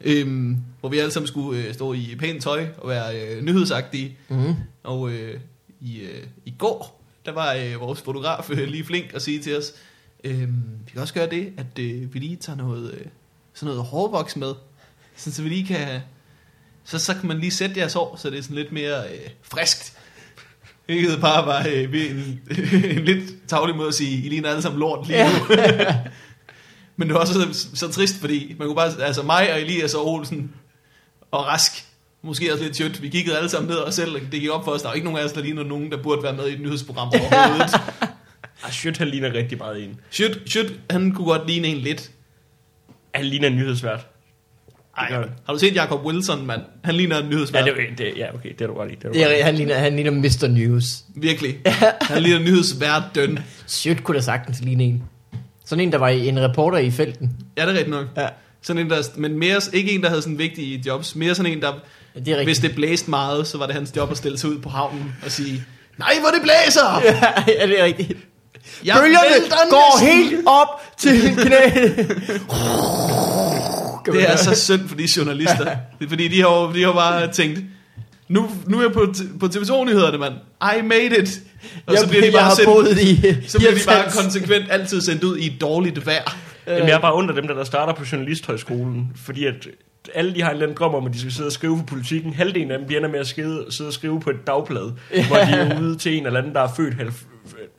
Øhm, hvor vi alle sammen skulle øh, stå i pænt tøj og være øh, nyhedsagtige. Mm. Og øh, i, øh, i går, der var øh, vores fotograf øh, lige flink at sige til os, øh, vi kan også gøre det, at øh, vi lige tager noget, øh, sådan noget hårvoks med, sådan, så vi lige kan, så, så kan man lige sætte jeres hår, så det er sådan lidt mere øh, friskt. Hvilket bare var øh, en, <laughs> en lidt tavlig måde at sige, I ligner alle sammen lort lige nu. <laughs> Men det var også så, så trist, fordi man kunne bare, altså mig og Elias og Olsen og Rask, måske også lidt tjødt, vi kiggede alle sammen ned og selv, det gik op for os, der var ikke nogen af os, der ligner nogen, der burde være med i et nyhedsprogram overhovedet. <laughs> Ah, shit, han ligner rigtig meget en. Shit, shit, han kunne godt ligne en lidt. Han ligner en nyhedsvært. Ej, har du set Jacob Wilson, mand? Han ligner en Ja, nyhedsvært. det, er- det, ja, okay, det er du ret i. Det er du Det er, han, ligner, han ligner Mr. News. Virkelig. <laughs> Han ligner nyhedsvært døn. Shit, kunne da sagtens ligne en. Sådan en, der var en reporter i felten. Ja, det er rigtigt nok. Ja. Sådan en, der, men mere, ikke en, der havde sådan vigtige jobs. Mere sådan en, der, Det er rigtigt. hvis det blæste meget, så var det hans job at stille sig ud på havnen og sige, nej, hvor det blæser! <laughs> ja, det er rigtigt. Jeg Bølgerne går næsten." helt op til knæet. <laughs> Det er så synd for de journalister. <laughs> Det er fordi, de har, de har bare tænkt, nu, nu er jeg på, t- på TV2-nyhederne, mand. I made it. Og jeg, så bliver de bare, har sendt, boet i så bliver de bare konsekvent altid sendt ud i et dårligt vejr. Jamen, jeg er bare under dem, der, der starter på Journalisthøjskolen, fordi at alle de har en eller anden drøm om, at de skal sidde og skrive for politikken. Halvdelen af dem de ender med at skide, sidde og skrive på et dagblad, ja. hvor de er ude til en eller anden, der er født, halv,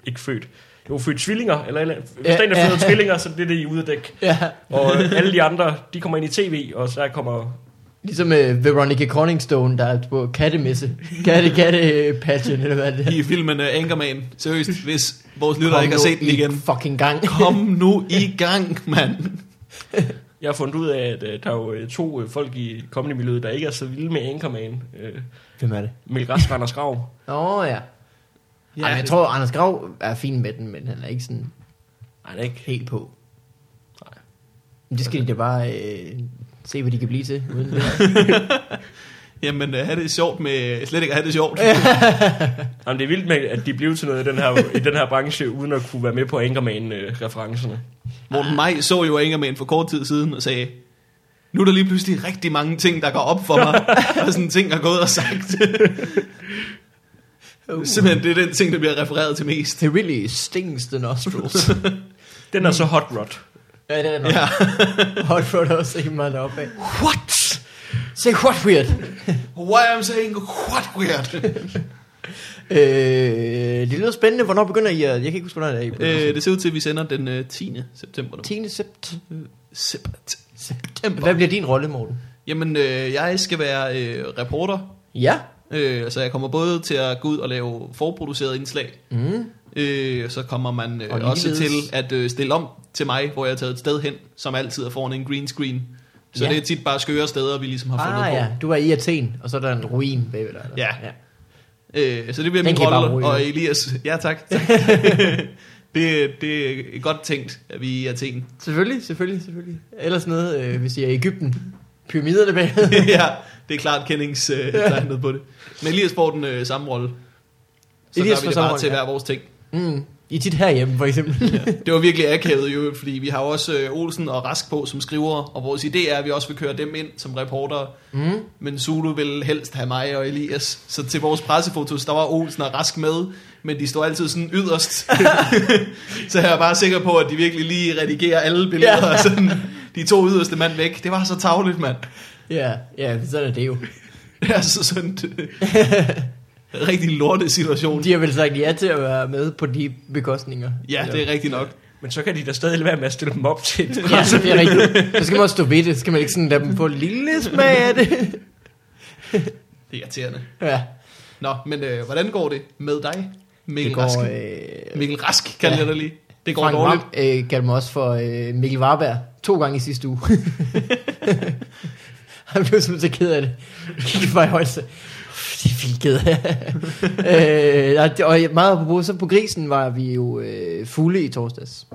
ikke født, jo født tvillinger, eller, eller hvis Ja, der er en, der ja. føder tvillinger, så det er det i ude at dække. Ja, Og øh, alle de andre, de kommer ind i tv, og så kommer... ligesom uh, Veronica Corningstone, der er på kattemesse. Katte, katte pageant, eller hvad det er. I filmen uh, Anchorman. Seriøst, hvis vores lyttere ikke har set den igen. fucking gang. Kom nu i gang, mand. Jeg har fundet ud af, at øh, der er jo øh, to øh, folk i comedy-miljøet, der ikke er så vilde med Anchorman. Øh, Hvem er det? Mikkel Rask og Anders Grav. Åh oh, ja. Ja Ej, men jeg tror, Anders Grav er fin med den, men han er ikke sådan Nej, det er ikke. helt på. Nej. Men det skal de da bare øh, se, hvad de kan blive til. Uden det. <laughs> Jamen, uh, have det sjovt med... Slet ikke at have det sjovt. <laughs> Jamen, det er vildt med, at de blev til noget i den her, i den her branche, uden at kunne være med på Anchorman-referencerne. Morten Maj så jo Anchorman for kort tid siden og sagde, nu er der lige pludselig rigtig mange ting, der går op for mig. <laughs> og sådan ting, der er gået og sagt. Simpelthen, det er den ting, der bliver refereret til mest. It really stings the nostrils. <laughs> Den er så hot rod. ja, det er nok. Ja. <laughs> Hot rod også ikke meget op af. What? Say what weird. Why I'm saying what weird? <laughs> øh, det lyder spændende. Hvornår begynder I? at- Jeg kan ikke huske, hvornår det er. I begynder. øh, det ser ud til, at vi sender den øh, 10. september nu. 10. sept. Sept. Hvad bliver din rolle, Morten? Jamen, øh, jeg skal være øh, reporter. Ja. Øh, så jeg kommer både til at gå ud og lave forproduceret indslag. Mm. Øh, så kommer man øh, Og også til at øh, stille om til mig, hvor jeg er taget et sted hen, som altid er foran en green screen. Så Ja. det er tit bare skøre steder, vi ligesom har fundet Ah på. ja, du er i Athen, og så er der en ruin bagved dig. eller? Ja. ja. Øh, så det bliver Den min rolle, og Elias, ja tak. <laughs> tak. <laughs> det, det er godt tænkt, at vi er i Athen. Selvfølgelig, selvfølgelig, selvfølgelig. Ellers noget, øh, hvis I er i Ægypten. Pyramiderne bagved. <laughs> ja, det er klart kendingstegnet øh, tegnet på det. Men Elias får den øh, samme rolle. Så Elias gør vi fra det bare til ja. hver vores ting. Mm. I tit herhjemme, for eksempel. <laughs> Det var virkelig akavet jo, fordi vi har jo også øh, Olsen og Rask på som skriver, og vores idé er, at vi også vil køre dem ind som reportere. Mm. Men Zulu vil helst have mig og Elias. Så til vores pressefotos, der var Olsen og Rask med, men de står altid sådan yderst. <laughs> så jeg er bare sikker på, at de virkelig lige redigerer alle billeder, Ja. ja. sådan de to yderste mand væk. Det var så tavligt, mand. ja, ja, sådan er det jo. Det er så sådan en rigtig lorte situation. De har vel sagt ja til at være med på de bekostninger. Ja, det er rigtigt nok. Men så kan de da stadig være med at stille dem op til et <laughs> Ja, det er rigtigt. Så skal man også stå ved det. Så skal man ikke sådan lade dem få en lille smag af det. <laughs> Det er irriterende. Ja, Nå, men øh, hvordan går det med dig, Mikkel det går... Rask? Øh, Mikkel Rask, kalder Ja. jeg dig lige. Det går Frank dårligt. Vam øh, kaldte mig også for øh, Mikkel Warberg to gange i sidste uge. <laughs> <laughs> Han blev simpelthen så ked af det. Det var i højse. Det er vildt ked af. <laughs> øh, og meget på så på grisen var vi jo øh, fulde i torsdags.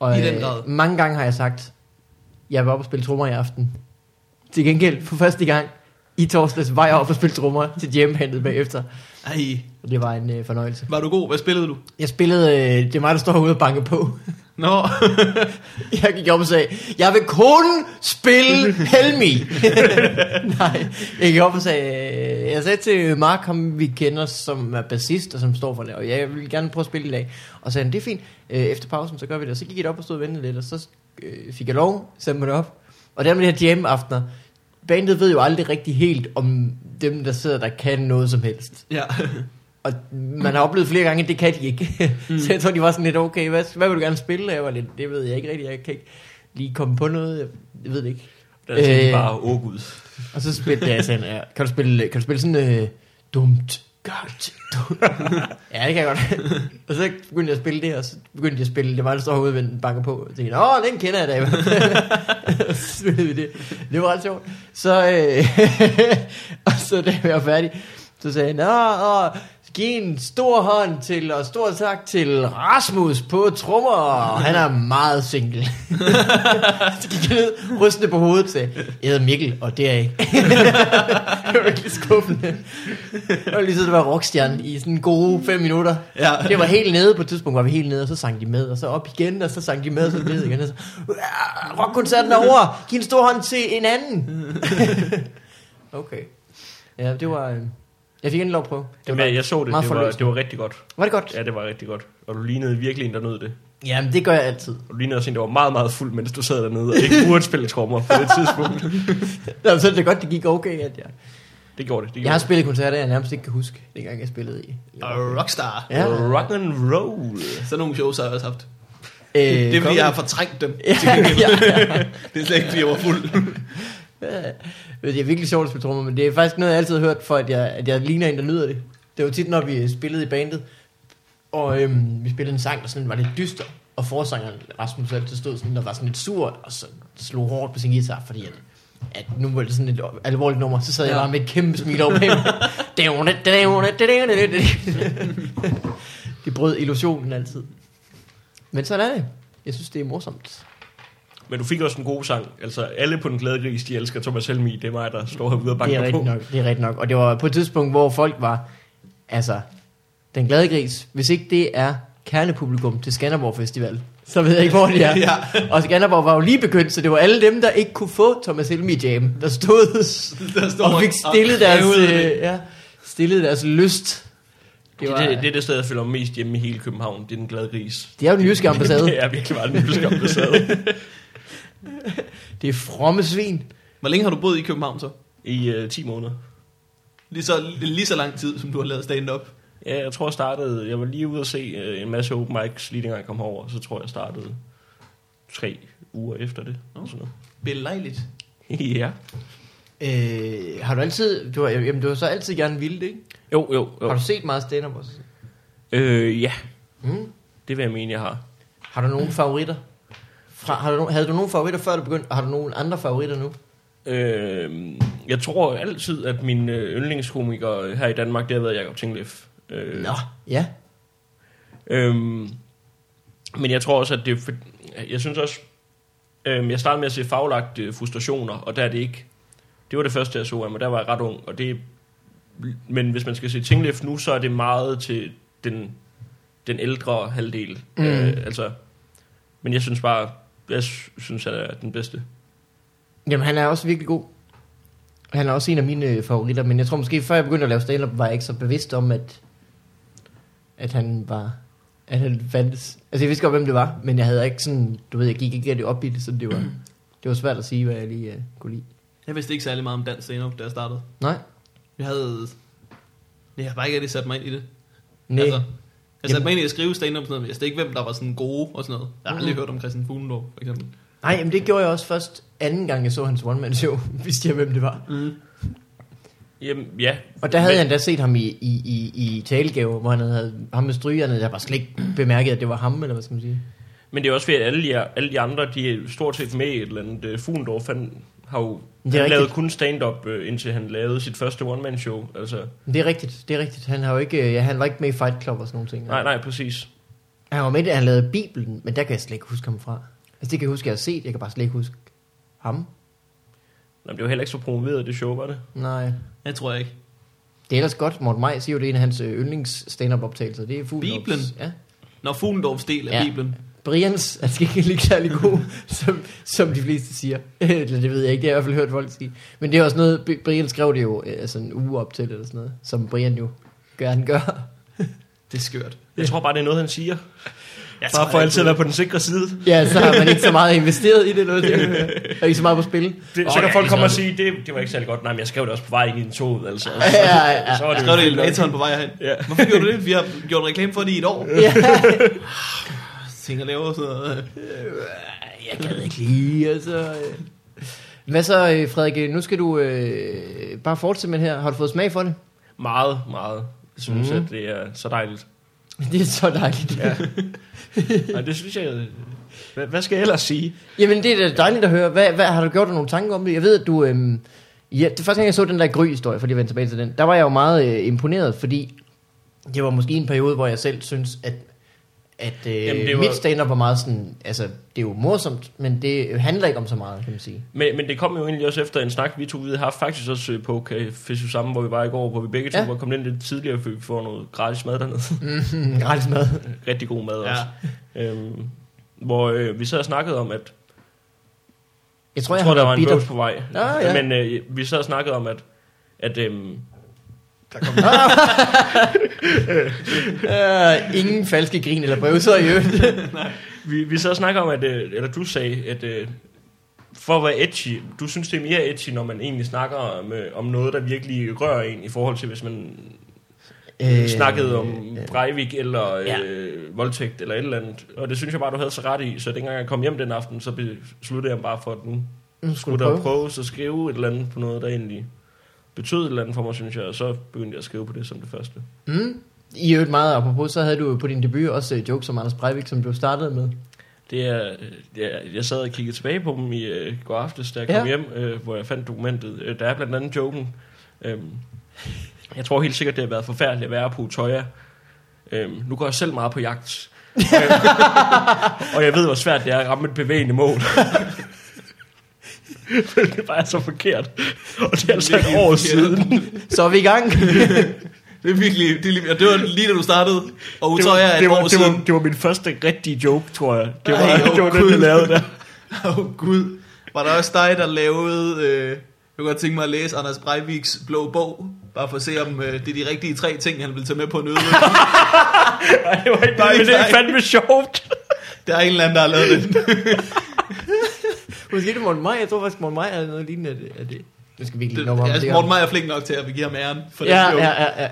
Og, I den grad. mange gange har jeg sagt, jeg var oppe og spille trommer i aften. Til gengæld, for første gang i torsdags, var jeg oppe og spille trommer til hjemmehandlet bagefter. Ej, Og det var en øh, fornøjelse. var du god? Hvad spillede du? Jeg spillede, øh, det er mig, der står herude og banker på. Nå, <laughs> Jeg gik op og sagde, jeg vil kun spille Helmi. <laughs> Nej, jeg gik op og sagde, jeg sagde til Mark, ham vi kender, som er bassist og som står for det, og jeg vil gerne prøve at spille i dag. Og så sagde han, det er fint, øh, efter pausen, så gør vi det. Og så gik jeg op og stod og ventede lidt, og så øh, fik jeg lov, sendte mig det op. Og der med de her jam-aftener, bandet ved jo aldrig rigtig helt, om dem, der sidder der, kan noget som helst. ja. <laughs> Og man har oplevet flere gange, at det kan de ikke. Mm. <laughs> så jeg tror, de var sådan lidt, okay, hvad, hvad vil du gerne spille? Jeg var lidt, det ved jeg ikke rigtigt, jeg kan ikke lige komme på noget, jeg, ved det ikke. Der er sådan Øh. bare, åh oh, gud. Og så spillede jeg sådan, ja, kan du spille, kan du spille sådan, øh, dumt, godt, dumt. <laughs> ja, det kan jeg godt. <laughs> og så begyndte jeg at spille det, og så begyndte jeg at spille, det var der står herude, og banker på, og tænkte, åh, den kender jeg da så spillede vi det. Det var ret sjovt. Så, øh, og så da jeg var færdig, så sagde jeg, nå, åh, giv en stor hånd til, og stor tak til Rasmus på trommer. Han er meget single. <laughs> så gik jeg ned, rystende på hovedet, og sagde, jeg hedder Mikkel, og det er jeg ikke. <laughs> det var virkelig skuffende. Det var lige så, det var rockstjerne i sådan gode fem minutter. Ja. Det var helt nede, på et tidspunkt var vi helt nede, og så sang de med, og så op igen, og så sang de med, og så ned igen. Og så, "Ah, rockkoncerten er over, giv en stor hånd til en anden. <laughs> okay. Ja, det var... øh, Jeg fik en lov at prøve. Det var, Jamen, jeg så det, meget det var, det var rigtig godt. var det godt? Ja, det var rigtig godt. Og du lignede virkelig en, der nød det. Jamen, det gør jeg altid. Og du lignede også en, der var meget, meget fuld, mens du sad dernede og ikke burde spille trommer på det tidspunkt. <laughs> Nå, så er det godt, det gik okay, at jeg... Det gjorde det. det Jeg har gjorde spillet koncerter, jeg nærmest ikke kan huske, dengang jeg spillede i. i rockstar. Ja. det. Rock and roll. Sådan nogle shows har jeg også haft. Øh, Det er fordi, jeg har fortrængt dem. <laughs> ja, ja. <laughs> Det er slet ikke, fordi jeg var fuld. Det er virkelig sjovt at spille trommer, men det er faktisk noget, jeg altid har hørt, for at jeg, at jeg ligner en, der nyder det. Det var tit, når vi spillede i bandet, og øhm, vi spillede en sang, der sådan var lidt dyster, og forsangeren Rasmus altid stod sådan, der var sådan lidt sur, og så slog hårdt på sin guitar, fordi at, at nu var det sådan et alvorligt nummer, så sad jeg bare med et kæmpe smil over bag mig. det brød illusionen altid. Men sådan er det. Jeg synes, det er morsomt. Men du fik også en god sang. Altså, alle på den glade gris, de elsker Thomas Helmi. Det er mig, der står herude og Det er banker på. nok, det er rigtigt nok. Og det var på et tidspunkt, hvor folk var, altså, den glade gris, hvis ikke det er kernepublikum til Skanderborg Festival, så ved jeg ikke, hvor de er. <laughs> Ja. Og Skanderborg var jo lige begyndt, så det var alle dem, der ikke kunne få Thomas Helmi Jam, der stod <laughs> Der står og fik stillet deres, krævede øh, ja, stillet deres lyst. Det, Det, var, var, det, det er det sted, jeg føler mig mest hjemme i hele København. Det er den glade gris. det er jo den jyske ambassade. det er <laughs> virkelig bare den jyske ambassade. <laughs> Det er fromme svin. Hvor længe har du boet i København så? I uh, 10 måneder. Lige så, lige så lang tid, som du har lavet stand-up. Ja, jeg tror, jeg startede... Jeg var lige ude at se uh, en masse open mics, lige dengang jeg kom herover. Så tror jeg, jeg startede tre uger efter det. Nå. Oh. Sådan Belejligt. noget. <laughs> ja. Øh, har du altid, du har, jamen, du har så altid gerne ville det, ikke? Jo, jo, jo. Har du set meget stand-up også? Øh, ja, Mm. det vil jeg mene, jeg har. Har du nogle favoritter? Fra, har du, no- havde du nogle favoritter før du begyndte, og har du nogle andre favoritter nu? Øh, jeg tror altid, at min øh, yndlingskomiker her i Danmark, det har været Jacob Tingleff. Øh, Nå, ja. Øhm, men jeg tror også, at det for, Jeg synes også... Øhm, jeg startede med at se faglagt øh, frustrationer, og der er det ikke... Det var det første, jeg så af mig. Der var jeg ret ung, og det men hvis man skal se Tinglef nu, så er det meget til den, den ældre halvdel. Mm. Øh, altså, men jeg synes bare, jeg sy- synes, han er den bedste. Jamen, han er også virkelig god. Han er også en af mine øh, favoritter, men jeg tror måske, før jeg begyndte at lave stand-up, var jeg ikke så bevidst om, at, at han var at han fandtes. Altså, jeg vidste godt, hvem det var, men jeg havde ikke sådan, du ved, jeg gik ikke rigtig op i det, så det var, <clears throat> det var svært at sige, hvad jeg lige uh, kunne lide. Jeg vidste ikke særlig meget om dansk stand da jeg startede. Nej? Jeg havde... Jeg har bare ikke rigtig sat mig ind i det. Nej. Altså, jeg satte Jamen- mig ind i at skrive stand-up og sådan noget, men jeg vidste ikke, hvem der var sådan gode og sådan noget. Jeg har aldrig Mhm. hørt om Christian Fuglendorf, for eksempel. Nej, men det gjorde jeg også først anden gang, jeg så hans one-man-show, <laughs> vidste jeg, hvem det var. Mm. Jamen, ja. Og der havde men, jeg endda set ham i, i, i, i talegave, hvor han havde ham med strygerne, jeg bare slet ikke bemærket, at det var ham, eller hvad skal man sige. men det er også fordi, at alle de, alle de andre, de er stort set med i et eller andet. Uh, Fuglendorf, han har jo Det han lavede rigtigt. kun stand-up, uh, indtil han lavede sit første one-man-show. Altså, Det er rigtigt, det er rigtigt. Han, har jo ikke, ja, han var ikke med i Fight Club og sådan nogle ting. nej, nej, præcis. Han var med, da han lavede Bibelen, men der kan jeg slet ikke huske ham fra. Altså det kan jeg huske, jeg har set, jeg kan bare slet ikke huske ham. Jamen, det var heller ikke så promoveret, det show, var det? Nej. Jeg tror jeg ikke. Det er ellers godt, Morten Maj siger jo, det er en af hans øh, yndlings stand-up optagelser. Det er Fuglendorfs. Bibelen? Ja. Når Fuglendorfs del af Ja. ja. Bibelen. Brians er skal ikke lige særlig god, <laughs> som, som de fleste siger. <laughs> Eller det ved jeg ikke, det har jeg i hvert fald hørt folk sige. Men det er også noget, Bri- Brian skrev det jo øh, altså en uge op til, eller sådan noget, som Brian jo gerne gør. <laughs> Det er skørt. Jeg tror bare, det er noget, han siger. Jeg Bare for altid at være på den sikre side. Ja, så har man ikke så meget investeret i det, noget, det er ikke så meget på spil. Det, så kan ja, folk komme og sige, det, det var ikke særlig godt. Nej, men jeg skrev det også på vej ind i en tog, altså. Ja, ja, ja. Så var Jeg det skrev det i elevatoren på vej herhen. Ja. Hvorfor gjorde du det? Vi har gjort reklame for det i et år. ja. Tænk at lave sådan noget. Jeg kan ikke lige, altså. øh. Hvad så, øh, Frederik? Nu skal du øh, bare fortsætte med det her. Har du fået smag for det? Meget, meget. Jeg synes, mm. at det er så dejligt. Det er så dejligt. Ja. Og det synes jeg... Hvad, hvad skal jeg ellers sige? Jamen, det er da dejligt at høre. Hvad, hvad, har du gjort dig nogle tanker om det? Jeg ved, at du... Øhm, ja, det første gang, jeg så den der gry-historie, fordi jeg vendte tilbage til den, der var jeg jo meget øh, imponeret, fordi det var måske en periode, hvor jeg selv synes, at, at øh, Jamen, det var- mit stand-up var meget sådan... Altså, det er jo morsomt, men det handler ikke om så meget, kan man sige. Men, men det kom jo egentlig også efter en snak, vi to vi havde haft faktisk også øh, på Café sammen, hvor vi var i går, hvor vi begge to Ja. var kommet ind lidt tidligere, for vi får noget gratis mad dernede. Mm, <laughs> gratis mad. Rigtig god mad Ja. også. Øhm, hvor øh, vi sad og snakkede om, at Jeg tror, jeg jeg, tror, der var en bitter. på vej. Ah, ja. Men øh, vi sad og snakkede om, at, at <laughs> øhm, Uh, ingen falske grin eller bøvser i øvrigt. <laughs> vi, vi sad og snakkede om, at, øh, eller du sagde, at øh, for at være edgy, du synes det er mere edgy, når man egentlig snakker om, øh, om noget, der virkelig rører en, i forhold til hvis man øh, snakkede om øh, Breivik eller øh, ja. voldtægt eller et eller andet. Og det synes jeg bare, du havde så ret i. Så dengang jeg kom hjem den aften, så besluttede jeg bare for, at nu Nu skulle der prøve. prøve at skrive et eller andet på noget, der egentlig betød et eller andet for mig, synes jeg. Og så begyndte jeg at skrive på det som det første. Mm. I øvrigt meget apropos, så havde du på din debut også øh, jokes om Anders Breivik, som du startede med. Det er, øh, jeg, jeg sad og kiggede tilbage på dem i øh, går aftes, da jeg kom Ja. hjem, øh, hvor jeg fandt dokumentet. Øh, der er blandt andet joken. Øh, jeg tror helt sikkert, det har været forfærdeligt at være på Utøya. Øh, nu går jeg selv meget på jagt. <laughs> Og jeg ved, hvor svært det er at ramme et bevægende mål. <laughs> <laughs> det er bare så forkert. Og det er altså et år siden. Så er vi i gang. <laughs> Det er virkelig, det, er, lige- det var lige da du startede, og Det var, et det, var, år det, siden. var, det var min første rigtige joke, tror jeg. Det var, Ej, Ej, <laughs> det, var åh, den, Gud. jeg lavede der. Åh oh, gud. Var der også dig, der lavede... Øh, jeg kunne godt tænke mig at læse Anders Breiviks blå bog. Bare for at se, om øh, det er de rigtige tre ting, han vil tage med på en øde. Ej, det var ikke Det er bare, men det er dig. fandme sjovt. der er en eller anden, der har lavet den. Måske det Morten Maj. Jeg tror faktisk, Morten Maj er noget lignende af det. Af det. Nu skal vi ikke det nå om altså, det. Morten Meier er flink nok til, at vi giver ham æren for Ja, den ja, ja, ja.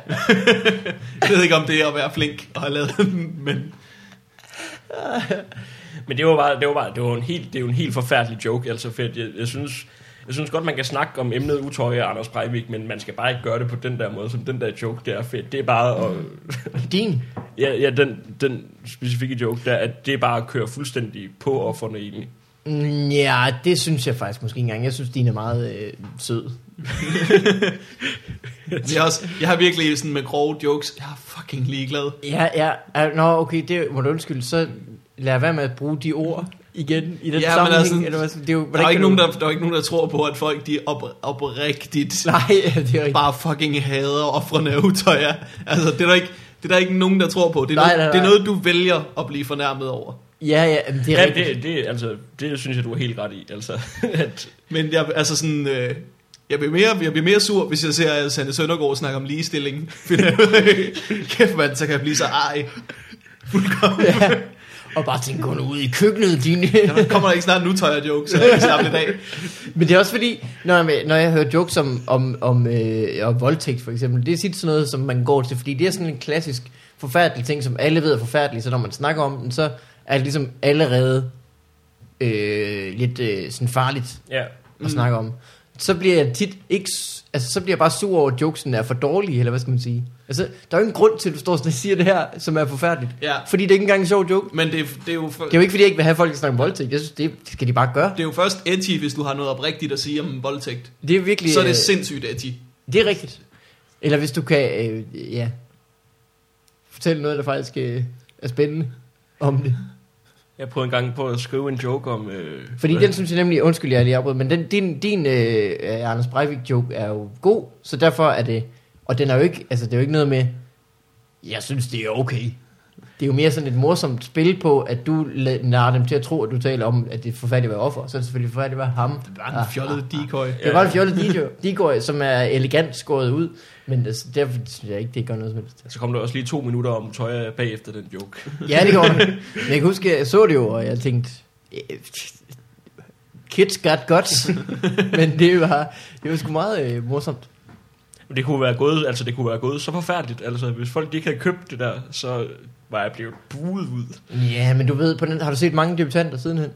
<laughs> Jeg ved ikke, om det er at være flink og have lavet den, men Men det var bare, det var bare, det var en helt, det er jo en helt forfærdelig joke, altså for jeg, jeg synes, jeg synes godt, man kan snakke om emnet utøje og Anders Breivik, men man skal bare ikke gøre det på den der måde, som den der joke der er fedt. Det er bare at, <laughs> Din. ja, ja, den, den specifikke joke der, at det er bare at køre fuldstændig på offerne egentlig. Ja, det synes jeg faktisk måske ikke engang. Jeg synes, din er meget øh, sød. <laughs> jeg, er også, jeg har virkelig sådan med grove jokes. Jeg er fucking ligeglad. Ja, ja. Uh, Nå, okay, det må du undskylde. Så lad være med at bruge de ord. igen i den Ja, men sammenhæng. altså, eller hvad, det er jo, Der er, ikke nogen, du- der, der er ikke nogen, der tror på, at folk de op, oprigtigt <laughs> Nej, det er rigtigt. bare fucking hader offrene af Utøya. Altså, det er der ikke, det er der ikke nogen, der tror på. Det er, Nej, noget, nej, det er nej. noget, du vælger at blive fornærmet over. Ja, ja, det er Ja, rigtigt. det, det, altså, det synes jeg, du er helt ret i. Altså, <laughs> at, Men jeg, altså sådan, øh, jeg, bliver mere, jeg bliver mere sur, hvis jeg ser at Sanne Søndergaard snakke om ligestilling. <laughs> Af, Kæft mand, så kan jeg blive så ej. Fuldkommen. Ja. Og bare tænke, gå nu ud i køkkenet, din... <laughs> Der kommer der ikke snart en utøjer joke, så jeg kan slappe i dag. Men det er også fordi, når jeg, når jeg hører jokes om, om, om, øh, om voldtægt for eksempel, det er tit sådan noget, som man går til, fordi det er sådan en klassisk forfærdelig ting, som alle ved er forfærdelig, så når man snakker om den, så er det ligesom allerede øh, lidt øh, sådan farligt ja. at mm. snakke om. Så bliver jeg tit ikke, altså så bliver jeg bare sur over, at jokesen er for dårlige, eller hvad skal man sige. Altså, der er jo ingen grund til, at du står og siger det her, som er forfærdeligt. Ja. Fordi det er ikke engang en sjov joke. Men det, er- det, er jo for, Det er jo ikke, fordi jeg ikke vil have folk, der snakker om voldtægt. Jeg synes, det, det skal de bare gøre. det er jo først edgy, hvis du har noget oprigtigt at sige om en voldtægt. Det er virkelig... Så er det øh, sindssygt edgy. Det er rigtigt. Eller hvis du kan, øh, ja, fortælle noget, der faktisk øh, er spændende om det. Jeg prøvede en gang på at skrive en joke om... Øh, Fordi hvad- den synes jeg nemlig, undskyld jeg lige afbryder, men den, din, din øh, øh, Anders Breivik joke er jo god, så derfor er det, og den er jo ikke, altså det er jo ikke noget med, jeg synes det er okay. Det er jo mere sådan et morsomt spil på, at du narrer dem til at tro, at du taler om, at det er forfærdeligt at være offer, så er det selvfølgelig forfærdeligt at være ham. Det var en fjollet decoy. Det var en fjollet decoy, som er elegant skåret ud, men altså, derfor synes jeg ikke, det gør noget som helst. Så kom der også lige to minutter om tøj bagefter den joke. Ja, det går. <laughs> Men jeg kan huske, jeg så det jo, og jeg tænkte, eh, kids got guts. <laughs> Men det var, det var sgu meget øh, morsomt. Men det kunne være gået, altså det kunne være gået så forfærdeligt. Altså hvis folk ikke havde købt det der, så var jeg blevet buet ud. Ja, men du ved, på den, har du set mange debutanter sidenhen?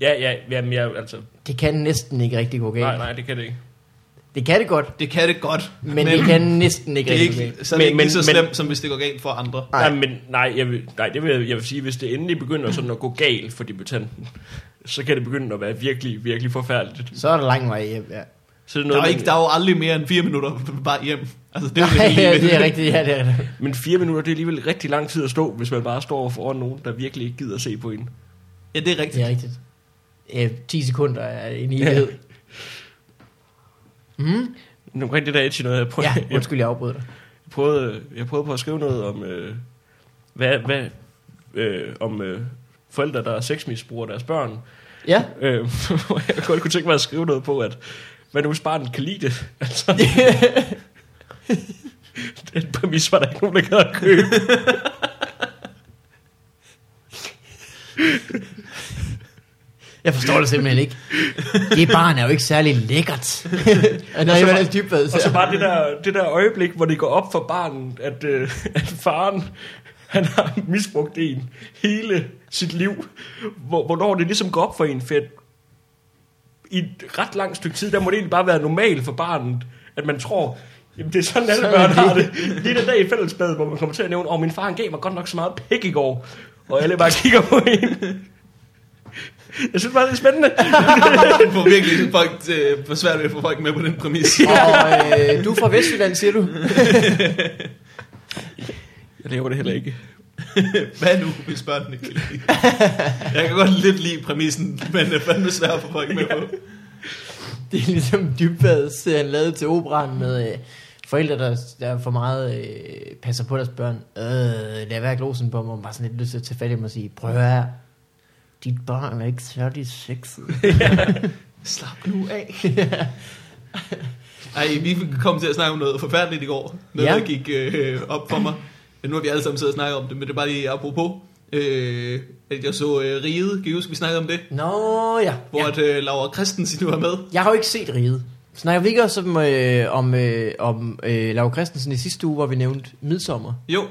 Ja, ja, jamen jeg, altså, Det kan næsten ikke rigtig gå galt. nej, nej, det kan det ikke. Det kan det godt, Det kan det godt. men, men det kan næsten ikke det er ikke, galt. så er det Men- ikke men- så men- slemt, som hvis det går galt for andre. Nej. Nej, men nej, jeg vil, nej det vil jeg, jeg vil sige, hvis det endelig begynder sådan at gå galt for debutanten, så kan det begynde at være virkelig, virkelig forfærdeligt. Så er der lang vej hjem, ja. Så er det Der er, noget, ikke, der er jo aldrig mere end fire minutter <laughs> bare hjem. Altså, det er Nej, det, <laughs> ja, det er rigtigt, ja, det er det. Men fire minutter, det er alligevel rigtig lang tid at stå, hvis man bare står foran nogen, der virkelig ikke gider at se på en. Ja, det er rigtigt. Det er rigtigt. Ja, 10 sekunder er en evighed. Mm? Nu omkring det der edgy noget, jeg prøvede, Ja, jeg, undskyld, jeg afbryder dig. prøvede, jeg prøvede på at skrive noget om, øh, hvad, hvad, øh, om øh, forældre, der er sexmisbruger deres børn. Ja, Øh, <laughs> jeg godt kunne tænke mig at skrive noget på, at hvad nu hvis barnet kan lide det? <laughs> Altså, <laughs> den præmis var der ikke nogen, der gad at købe. Jeg forstår det simpelthen ikke. Det barn er jo ikke særlig lækkert. <laughs> Og når så var bare- lidt dybvad, Og så bare det der, det der øjeblik, hvor det går op for barnet, at, øh, at faren, han har misbrugt en hele sit liv. Hvor, hvornår det ligesom går op for en, for i et ret langt stykke tid, der må det egentlig bare være normalt for barnet, at man tror, jamen det er sådan, alle børn det. har det. Lige den dag i fællesbadet, hvor man kommer til at nævne, åh, min far han gav mig godt nok så meget pæk i går, og alle bare kigger på en. Jeg synes bare, det er spændende. Det <laughs> får virkelig folk til, for svært ved at få folk med på den præmis. Og øh, du er fra Vestjylland, siger du? <laughs> Jeg laver det heller ikke. <laughs> Hvad nu, hvis børnene kan lide? Jeg kan godt lidt lide præmissen, men det er fandme svært at få folk med på. <laughs> Det er ligesom dybvad, han lavet til operan med øh, forældre, der, der for meget øh, passer på deres børn. Øh, er hver glosen på mig, og bare sådan lidt lyst til at tage fat i dem og sige, prøv her, dit barn er ikke særlig sexet. <laughs> Slap nu af. Ej, vi kom til at snakke om noget forfærdeligt i går. Noget, Ja. der gik øh, op for mig. Men nu har vi alle sammen siddet og snakket om det, men det er bare lige apropos. Øh, at jeg så øh, Ride, kan I huske, vi snakkede om det? Nå ja. Hvor ja. at øh, Laura Christensen nu er med. Jeg har jo ikke set Riget. Snakker vi ikke også om, øh, om, øh, om øh, Laura Christensen i sidste uge, hvor vi nævnte Midsommer? Jo,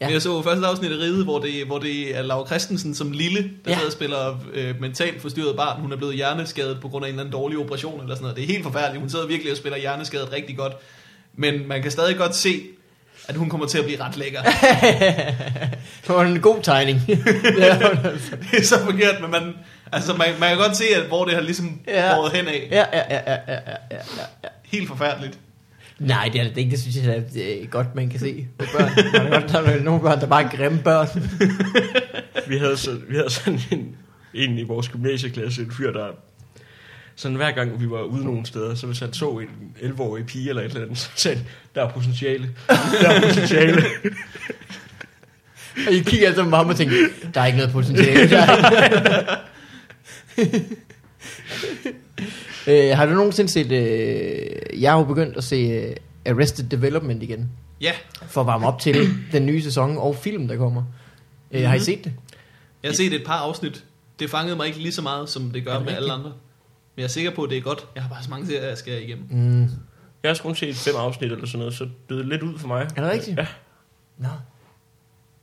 Ja. ja. jeg så første afsnit af Ride, hvor det, hvor det er Laura Christensen som lille, der ja. sidder og spiller øh, mentalt forstyrret barn. Hun er blevet hjerneskadet på grund af en eller anden dårlig operation eller sådan noget. Det er helt forfærdeligt. Hun sidder virkelig og spiller hjerneskadet rigtig godt. Men man kan stadig godt se, at hun kommer til at blive ret lækker. <laughs> Det var en god tegning. <laughs> det er altså. det er så forkert, men man, altså man, man kan godt se, at hvor det har ligesom Ja. båret hen af. ja, ja, ja, ja, ja, ja, ja, ja. Helt forfærdeligt. Nej, det er det ikke. Det synes jeg er øh, godt, man kan se på børn. Der er, godt, der er nogle børn, der bare er grimme børn. <laughs> Vi havde, så, vi havde sådan en, en i vores gymnasieklasse, en fyr, der sådan hver gang vi var ude nogle steder, så hvis han så en 11-årig pige eller et eller andet, så sagde han, der er potentiale. Der er potentiale. Og I kigger altså på ham og tænker, der er ikke noget potentiale. Der er <laughs> øh, har du nogensinde set, øh, jeg har jo begyndt at se øh, Arrested Development igen, Ja, for at varme op til <clears throat> den nye sæson og film, der kommer. Øh, har I Mhm. set det? jeg har set et par afsnit. Det fangede mig ikke lige så meget, som det gør det med alle andre. Men jeg er sikker på, at det er godt. Jeg har bare så mange serier, jeg skal igennem. Mm. Jeg har kun set fem afsnit eller sådan noget, så det er lidt ud for mig. Er det rigtigt? Ja. Nå.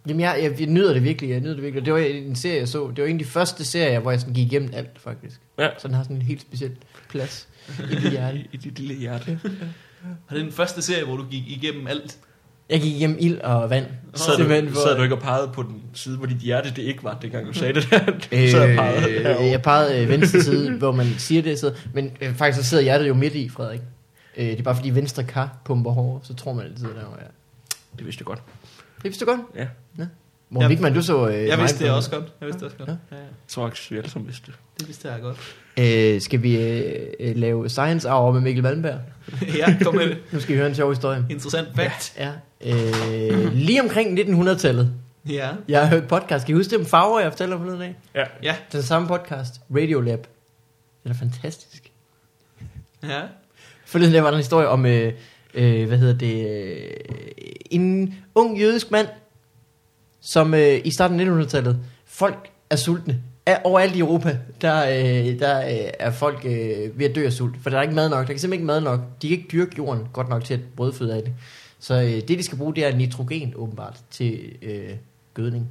Jamen, jeg, jeg, jeg nyder det virkelig, jeg nyder det virkelig. Det var en serie, jeg så. Det var en af de første serier, hvor jeg sådan gik igennem alt, faktisk. Ja. Så den har sådan en helt speciel plads i mit hjerte. I, <laughs> i dit lille hjerte. <laughs> Og det er den første serie, hvor du gik igennem alt. Jeg gik igennem ild og vand. Sad du, for- sad du ikke og pegede på den side, hvor dit hjerte det ikke var, dengang du sagde det der? <laughs> Du og pegede Øh, herovre. jeg pegede øh, venstre side, hvor man siger det. Så, men øh, faktisk så sidder hjertet jo midt i, Frederik. Øh, det er bare fordi venstre kar pumper hårdere, så tror man altid, der var ja. Det vidste jeg godt. Det vidste du godt. Ja. Morten Ja. Wigman, du så... Øh, Jeg vidste det også godt. Jeg vidste det også godt. Ja. Ja, ja. Jeg tror faktisk, vi alle sammen vidste det. Det vidste jeg godt. Øh, skal vi øh, lave Science Hour med Mikkel Malmberg? <laughs> ja, kom med det. Nu skal vi høre en sjov historie. Interessant fact. Ja. Øh, lige omkring 1900-tallet. Ja. Jeg har hørt podcast. Kan I huske det om farver, jeg fortæller forleden af? Ja. Ja. Den samme podcast. Radiolab. Den er fantastisk. Ja. Forleden der var der en historie om, øh, øh, hvad hedder det, øh, en ung jødisk mand, som øh, i starten af 1900-tallet, folk er sultne. Er, overalt i Europa, der, øh, der øh, er folk øh, ved at dø af sult, for der er ikke mad nok. Der er simpelthen ikke mad nok. De kan ikke dyrke jorden godt nok til at brødføde af det. Så øh, det, de skal bruge, det er nitrogen åbenbart til øh, gødning.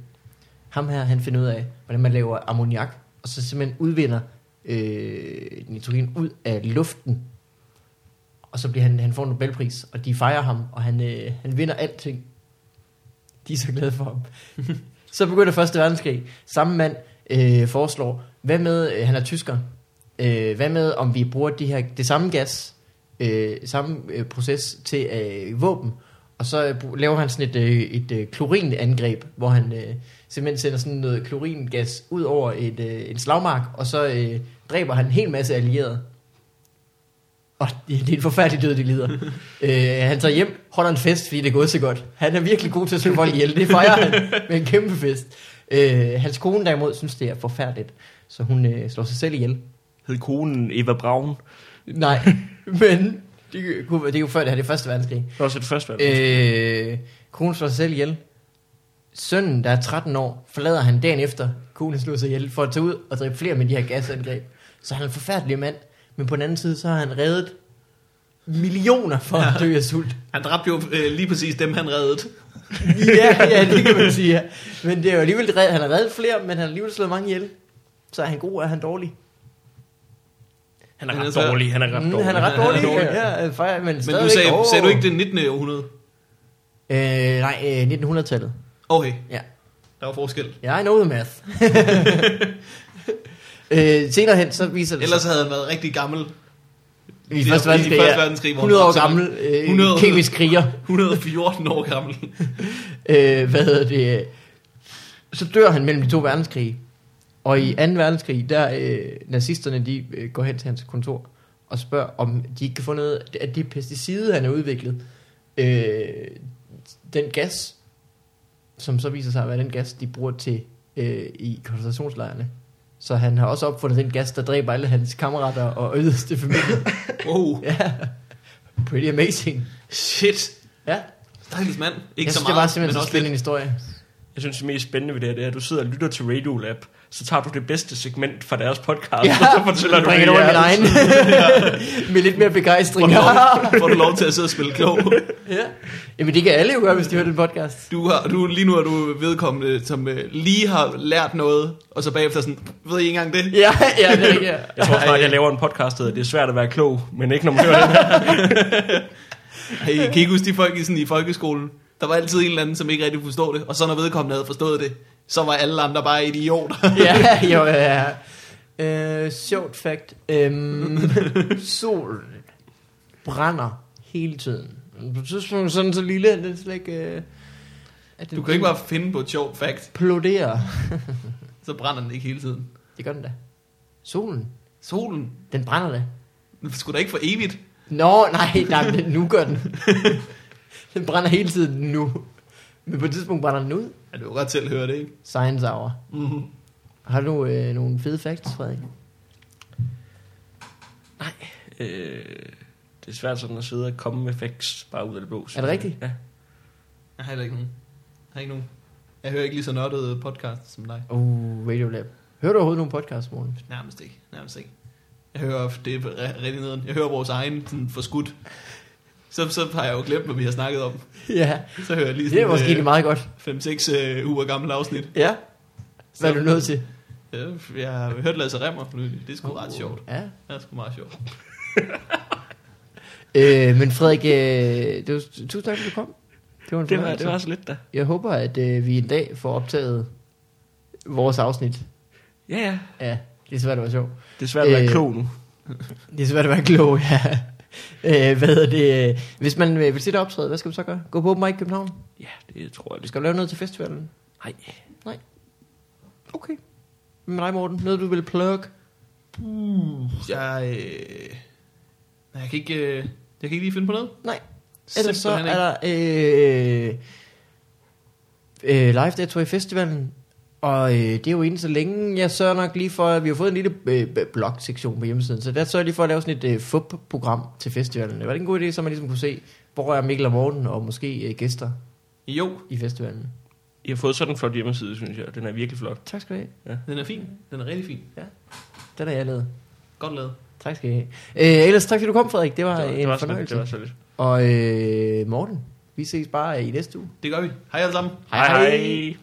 Ham her, han finder ud af, hvordan man laver ammoniak, og så simpelthen udvinder øh, nitrogen ud af luften, og så bliver han, han får en Nobelpris, og de fejrer ham, og han, øh, han vinder alting. De er så glade for ham. <laughs> så begynder første verdenskrig. Samme mand øh, foreslår, hvad med, øh, han er tysker, øh, hvad med om vi bruger de her, det samme gas, øh, samme øh, proces til øh, våben, og så øh, laver han sådan et, øh, et øh, klorinangreb, hvor han øh, simpelthen sender sådan noget kloringas ud over et, øh, en slagmark, og så øh, dræber han en hel masse allierede. Og det, det er en forfærdelig død, de lider. <laughs> øh, han tager hjem, holder en fest, fordi det er gået så godt. Han er virkelig god til at slå folk ihjel. Det fejrer han med en kæmpe fest. Øh, hans kone derimod synes, det er forfærdeligt. Så hun øh, slår sig selv ihjel. Hed konen Eva Braun. Nej, <laughs> men det, kunne- det er jo før det her, det er første verdenskrig. Det var også det første valg. Øh, konen slår sig selv ihjel. Sønnen, der er 13 år, forlader han dagen efter, konen slår sig ihjel, for at tage ud og dræbe flere med de her gasangreb. Så han er en forfærdelig mand. Men på den anden side, så har han reddet millioner for at dø af sult. Han dræbte jo øh, lige præcis dem, han reddede. ja, <laughs> ja, det kan man sige. ja. Men det er jo alligevel, red- han har reddet flere, men han har alligevel slået mange ihjel. Så er han god, er han dårlig? Han er ret altså- dårlig, han er ret Mm, dårlig. han er ret Han er dårlig. dårlig. Ja, ja, men, Men du sagde, åh. sagde du ikke det 19. århundrede? Øh, nej, øh, 1900-tallet. Okay, Ja. der var forskel. Ja, I know the math. <laughs> øh, senere hen, så viser det Ellers sig, havde han været rigtig gammel. i første verdenskrig, første verdenskrig, hvor 100 år han var gammel, øh, 100 kemisk kriger. <laughs> 114 år gammel. <laughs> Øh, hvad hedder det? Så dør han mellem de to verdenskrige. Og i 2. verdenskrig, der øh, nazisterne, de øh, går hen til hans kontor og spørger, om de ikke kan få noget af det pesticide, han har udviklet. Øh, den gas, som så viser sig at være den gas, de bruger til øh, i koncentrationslejrene. Så han har også opfundet den gas, der dræber alle hans kammerater og yderste familie. <laughs> Wow, ja, pretty amazing. shit. Ja, Stakkels mand. Ikke jeg så synes, meget, det var simpelthen men også spændende lidt. historie. Jeg synes, det mest spændende ved det her, det er, at du sidder og lytter til Radiolab, så tager du det bedste segment fra deres podcast, Ja, <laughs> og så fortæller du det i min egen. <laughs> Med lidt mere begejstring. Får du, lov, <laughs> får du lov til at sidde og spille klog. ja. Jamen det kan alle jo gøre, hvis de hører den podcast. Du har, du, lige nu er du vedkommende, som øh, lige har lært noget, og så bagefter sådan, ved I ikke engang det? Ja, ja, det er ikke. Jeg tror snart, jeg laver en podcast, der det er svært at være klog, men ikke når man hører den her. Hey, kan I ikke huske de folk i, sådan, i folkeskolen? Der var altid en eller anden, som ikke rigtig forstod det, og så når vedkommende havde forstået det, så var alle andre bare idioter. <laughs> ja, <laughs> jo, ja. Øh, sjovt fact. Øhm, <laughs> solen brænder hele tiden. På et tidspunkt sådan så lille, at det slet ikke... Øh, at Du kan ikke bare finde på et sjovt fact, Ploderer. så brænder den ikke hele tiden. Det gør den da. Solen, Solen. den brænder da. Skulle da ikke for evigt. Nå, nej, nej, men nu gør den. den brænder hele tiden nu. Men på et tidspunkt brænder den ud. Ja, du kan godt selv høre det, ikke? Science hour. Mm-hmm. Har du øh, nogle fede facts, Frederik? Øh, det er svært sådan at sidde og komme med facts bare ud af det blå. Er det rigtigt? Ja. Jeg har heller ikke nogen. Jeg har ikke nogen. Jeg hører ikke lige så nørdet podcast som dig. Uh, Radiolab. Hører du overhovedet nogle podcasts, morgen? Nærmest ikke. Nærmest ikke. Jeg hører, det er rigtig nederen. Jeg hører vores egen sådan forskudt. Så, så har jeg jo glemt, hvad vi har snakket om. Ja, Så hører jeg lige det er måske sådan egentlig meget godt. 5-6 øh, uger gammel afsnit. Ja. Hvad er Så- du nødt til? Ja, jeg har hørt Lasse Remmer for nylig. Det er sgu ret sjovt. Ja. Det er sgu meget sjovt. <laughs> Øh, men Frederik, øh, det var, tusind tak, for du kom. Det var en Det var, det var så lidt da. Jeg håber, at øh, vi en dag får optaget vores afsnit. Ja, ja. Ja, det er svært at være sjov. Det er svært at være Øh, klog nu. Det er svært at være klog, ja. <laughs> Øh, hvad hedder det? Hvis man øh, vil se dig optræde, hvad skal du så gøre? Gå på Open Mic i København? Ja, det tror jeg. Det Skal du lave noget til festivalen? Nej. Okay. Med dig, Morten. Noget, du vil plug? Jeg, øh, nej, jeg, kan ikke, øh, jeg kan ikke lige finde på noget. Nej. Ellers så er der øh, øh, live dato i festivalen. Og øh, det er jo inden så længe. Jeg sørger nok lige for, at vi har fået en lille øh, blog-sektion på hjemmesiden. Så der sørger jeg lige for at lave sådan et øh, FUP-program til festivalen. Det var det en god idé, så man ligesom kunne se, hvor er Mikkel og Morten og måske øh, gæster Jo, i festivalen. I har fået sådan en flot hjemmeside, synes jeg. Den er virkelig flot. Tak skal du have. den er fin. Den er rigtig fin. Den er jeg lavet. Godt lavet. Tak skal I have. Øh, ellers tak fordi du kom, Frederik. Det var, Det var, en det var lidt. fornøjelse. Det var så lidt. Og øh, Morten, vi ses bare i næste uge. Det gør vi. Hej alle sammen. Hej hej.